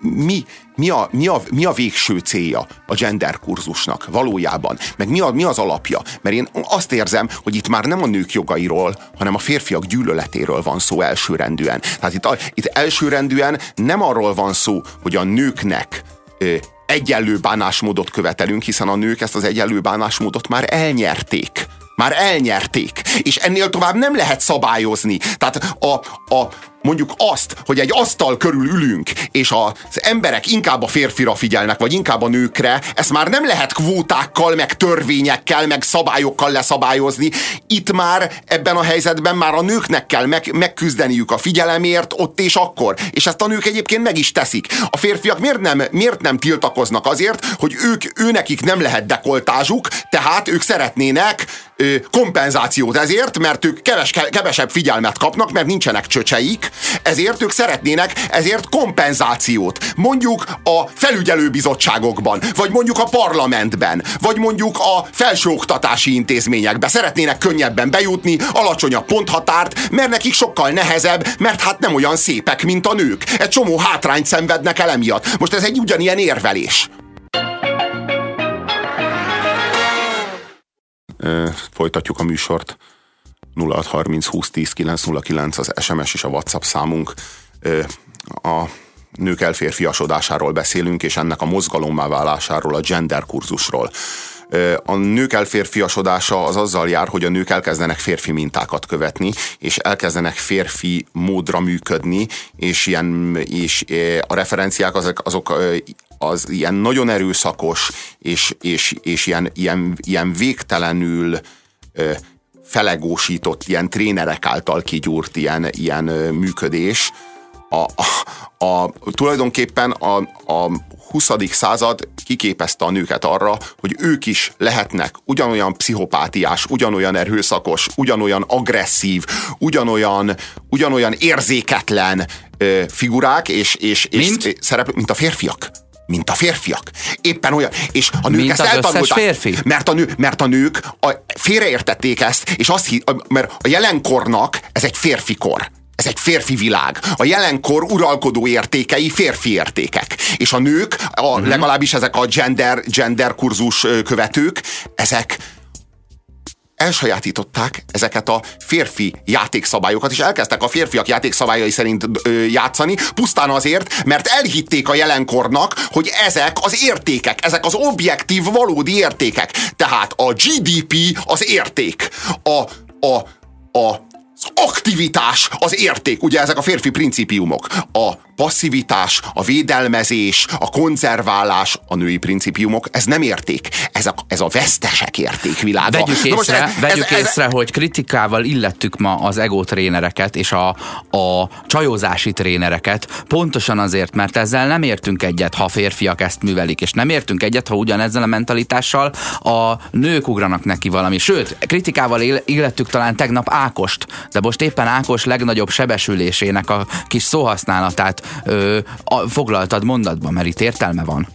mi, mi, a, mi, a, mi a végső célja a gender kurzusnak valójában? Meg mi, a, mi az alapja? Mert én azt érzem, hogy itt már nem a nők jogairól, hanem a férfiak gyűlöletéről van szó elsőrendűen. Tehát itt, a- itt elsőrendűen nem arról van szó, hogy a nőknek ö, egyenlő bánásmódot követelünk, hiszen a nők ezt az egyenlő bánásmódot már elnyerték. Már elnyerték. És ennél tovább nem lehet szabályozni. Tehát a, a, mondjuk azt, hogy egy asztal körül ülünk, és az emberek inkább a férfira figyelnek, vagy inkább a nőkre, ezt már nem lehet kvótákkal, meg törvényekkel, meg szabályokkal leszabályozni. Itt már ebben a helyzetben már a nőknek kell meg, megküzdeniük a figyelemért ott és akkor. És ezt a nők egyébként meg is teszik. A férfiak miért nem, miért nem tiltakoznak azért, hogy ők, őnekik nem lehet dekoltázsuk, tehát ők szeretnének ö, kompenzációt ezért, mert ők keves, kevesebb figyelmet kapnak, mert nincsenek csöcseik, ezért ők szeretnének ezért kompenzációt. Mondjuk a felügyelőbizottságokban, vagy mondjuk a parlamentben, vagy mondjuk a felsőoktatási intézményekbe. Szeretnének könnyebben bejutni, alacsonyabb ponthatárt, mert nekik sokkal nehezebb, mert hát nem olyan szépek, mint a nők. Egy csomó hátrányt szenvednek el emiatt. Most ez egy ugyanilyen érvelés. Folytatjuk a műsort. 0630 20 10 909 az SMS és a WhatsApp számunk. A nők elférfiasodásáról beszélünk, és ennek a mozgalommá válásáról, a gender kurzusról. A nők elférfiasodása az azzal jár, hogy a nők elkezdenek férfi mintákat követni, és elkezdenek férfi módra működni, és, ilyen, és a referenciák azok, azok az ilyen nagyon erőszakos, és, és, és ilyen, ilyen, ilyen végtelenül felegósított, ilyen trénerek által kigyúrt ilyen, ilyen működés, a, a, a, tulajdonképpen a, a 20. század kiképezte a nőket arra, hogy ők is lehetnek ugyanolyan pszichopátiás, ugyanolyan erőszakos, ugyanolyan agresszív, ugyanolyan, ugyanolyan érzéketlen ö, figurák és, és, és mint? szerep, mint a férfiak mint a férfiak. Éppen olyan. És a nők mint ezt eltanulták. férfi? Mert a, nő, mert a nők a, félreértették ezt, és azt hitt, mert a jelenkornak ez egy férfi kor. Ez egy férfi világ. A jelenkor uralkodó értékei férfi értékek. És a nők, a, uh-huh. legalábbis ezek a gender, gender kurzus követők, ezek elsajátították ezeket a férfi játékszabályokat, és elkezdtek a férfiak játékszabályai szerint ö, játszani, pusztán azért, mert elhitték a jelenkornak, hogy ezek az értékek, ezek az objektív, valódi értékek. Tehát a GDP az érték. A, a, a az aktivitás az érték, ugye ezek a férfi principiumok. A passzivitás, a védelmezés, a konzerválás, a női principiumok, ez nem érték. Ez a, ez a vesztesek értékvilága. Vegyük észre, ez, vegyük ez, észre ez, hogy kritikával illettük ma az ego trénereket és a, a csajozási trénereket, pontosan azért, mert ezzel nem értünk egyet, ha férfiak ezt művelik, és nem értünk egyet, ha ugyanezzel a mentalitással a nők ugranak neki valami. Sőt, kritikával illettük talán tegnap Ákost, de most éppen Ákos legnagyobb sebesülésének a kis szóhasználatát ö, a, foglaltad mondatba, mert itt értelme van.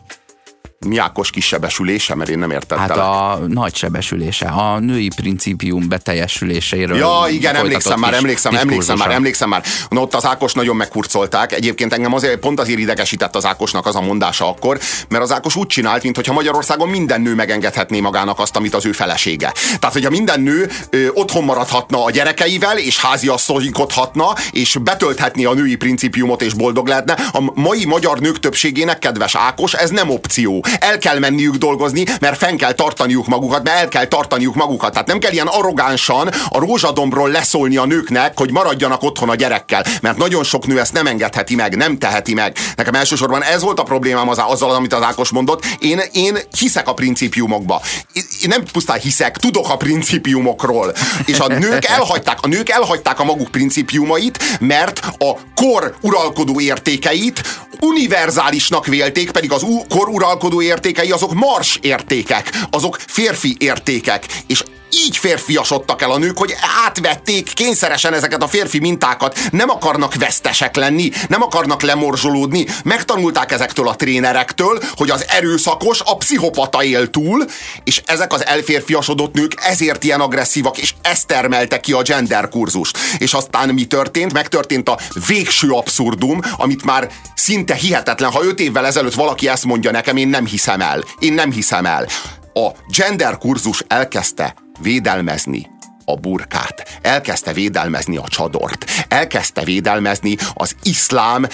Mi Ákos kis sebesülése, mert én nem értettem. Hát a nagy sebesülése, a női principium beteljesüléséről. Ja, igen, emlékszem már, emlékszem, emlékszem már, emlékszem már. Na, ott az Ákos nagyon megkurcolták. Egyébként engem azért pont azért idegesített az Ákosnak az a mondása akkor, mert az Ákos úgy csinált, mintha Magyarországon minden nő megengedhetné magának azt, amit az ő felesége. Tehát, hogyha minden nő ö, otthon maradhatna a gyerekeivel, és háziasszonykodhatna, és betölthetné a női principiumot, és boldog lehetne. A mai magyar nők többségének, kedves Ákos, ez nem opció el kell menniük dolgozni, mert fenn kell tartaniuk magukat, mert el kell tartaniuk magukat. Tehát nem kell ilyen arrogánsan a rózsadombról leszólni a nőknek, hogy maradjanak otthon a gyerekkel, mert nagyon sok nő ezt nem engedheti meg, nem teheti meg. Nekem elsősorban ez volt a problémám az, azzal, amit az Ákos mondott. Én, én hiszek a principiumokba. Én nem pusztán hiszek, tudok a principiumokról. És a nők elhagyták, a nők elhagyták a maguk principiumait, mert a kor uralkodó értékeit univerzálisnak vélték, pedig az kor uralkodó értékei azok mars értékek, azok férfi értékek, és így férfiasodtak el a nők, hogy átvették kényszeresen ezeket a férfi mintákat. Nem akarnak vesztesek lenni, nem akarnak lemorzsolódni. Megtanulták ezektől a trénerektől, hogy az erőszakos, a pszichopata él túl, és ezek az elférfiasodott nők ezért ilyen agresszívak, és ez termelte ki a gender kurzust. És aztán mi történt? Megtörtént a végső abszurdum, amit már szinte hihetetlen. Ha öt évvel ezelőtt valaki ezt mondja nekem, én nem hiszem el. Én nem hiszem el. A gender kurzus elkezdte védelmezni a burkát, elkezdte védelmezni a csadort, elkezdte védelmezni az iszlám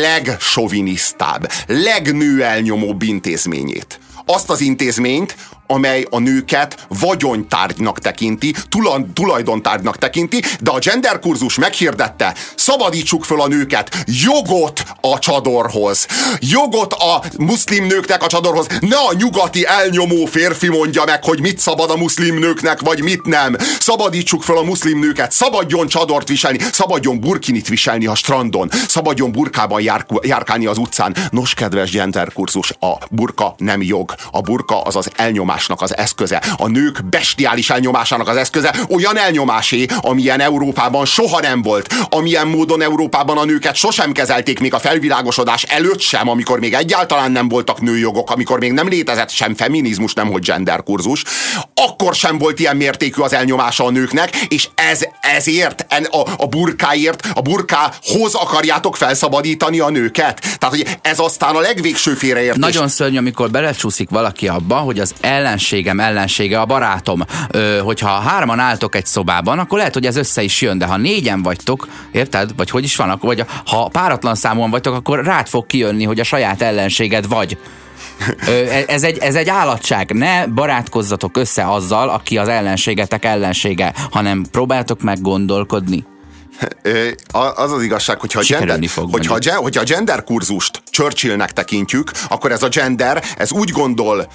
legsovinisztább, legnőelnyomóbb intézményét. Azt az intézményt, amely a nőket vagyontárgynak tekinti, tulajdontárgynak tekinti, de a gender kurzus meghirdette, szabadítsuk föl a nőket, jogot a csadorhoz, jogot a muszlim nőknek a csadorhoz, ne a nyugati elnyomó férfi mondja meg, hogy mit szabad a muszlim nőknek, vagy mit nem. Szabadítsuk föl a muszlim nőket, szabadjon csadort viselni, szabadjon burkinit viselni a strandon, szabadjon burkában jár, járkálni az utcán. Nos, kedves gender kurzus, a burka nem jog. A burka az az elnyomás elnyomásnak az eszköze, a nők bestiális elnyomásának az eszköze, olyan elnyomásé, amilyen Európában soha nem volt, amilyen módon Európában a nőket sosem kezelték még a felvilágosodás előtt sem, amikor még egyáltalán nem voltak nőjogok, amikor még nem létezett sem feminizmus, nem hogy gender kurzus, akkor sem volt ilyen mértékű az elnyomása a nőknek, és ez ezért, a, a burkáért, a burkához akarjátok felszabadítani a nőket. Tehát, hogy ez aztán a legvégső félreértés. Nagyon szörnyű, amikor belecsúszik valaki abba, hogy az ellen ellenségem ellensége a barátom. Ö, hogyha hárman álltok egy szobában, akkor lehet, hogy ez össze is jön, de ha négyen vagytok, érted? Vagy hogy is van, akkor, vagy ha páratlan számon vagytok, akkor rád fog kijönni, hogy a saját ellenséged vagy. E- ez, egy, ez egy állatság. Ne barátkozzatok össze azzal, aki az ellenségetek ellensége, hanem próbáltok meg gondolkodni. Az az igazság, hogyha a, gender, fog hogyha, a, hogyha a gender kurzust Churchillnek tekintjük, akkor ez a gender, ez úgy gondol,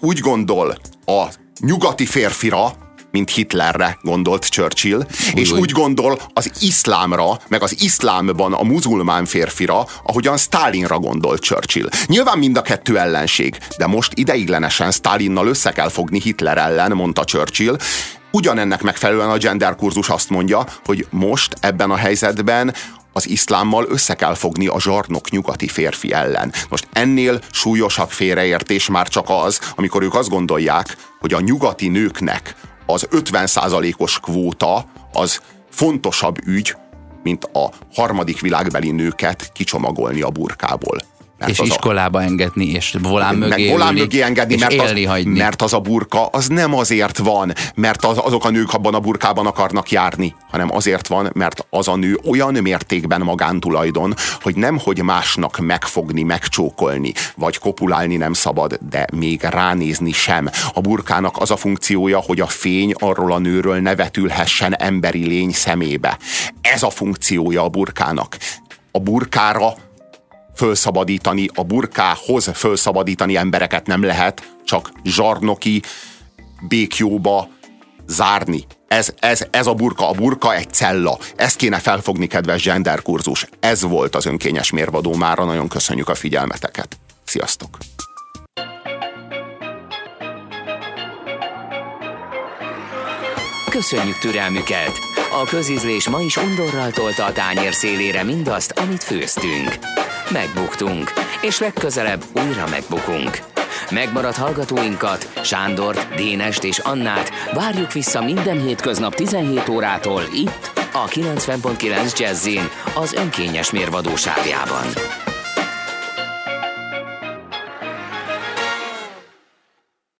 úgy gondol a nyugati férfira, mint Hitlerre gondolt Churchill, és új. úgy gondol az iszlámra, meg az iszlámban a muzulmán férfira, ahogyan Stalinra gondolt Churchill. Nyilván mind a kettő ellenség, de most ideiglenesen Stalinnal össze kell fogni Hitler ellen, mondta Churchill, Ugyanennek megfelelően a gender kurzus azt mondja, hogy most ebben a helyzetben az iszlámmal össze kell fogni a zsarnok nyugati férfi ellen. Most ennél súlyosabb félreértés már csak az, amikor ők azt gondolják, hogy a nyugati nőknek az 50%-os kvóta az fontosabb ügy, mint a harmadik világbeli nőket kicsomagolni a burkából. Mert és az a- iskolába engedni, és volán mögé meg volán mögé engedni, és mert az, hagyni. mert az a burka, az nem azért van, mert az, azok a nők abban a burkában akarnak járni, hanem azért van, mert az a nő olyan mértékben magántulajdon, hogy nem hogy másnak megfogni, megcsókolni, vagy kopulálni nem szabad, de még ránézni sem. A burkának az a funkciója, hogy a fény arról a nőről ne vetülhessen emberi lény szemébe. Ez a funkciója a burkának. A burkára fölszabadítani, a burkához fölszabadítani embereket nem lehet, csak zsarnoki békjóba zárni. Ez, ez, ez a burka, a burka egy cella. Ezt kéne felfogni, kedves gender kurzus. Ez volt az önkényes mérvadó mára. Nagyon köszönjük a figyelmeteket. Sziasztok! Köszönjük türelmüket! A közízlés ma is undorral tolta a tányér szélére mindazt, amit főztünk. Megbuktunk, és legközelebb újra megbukunk. Megmaradt hallgatóinkat, Sándort, Dénest és Annát várjuk vissza minden hétköznap 17 órától itt, a 90.9 Jazzin, az önkényes mérvadósávjában.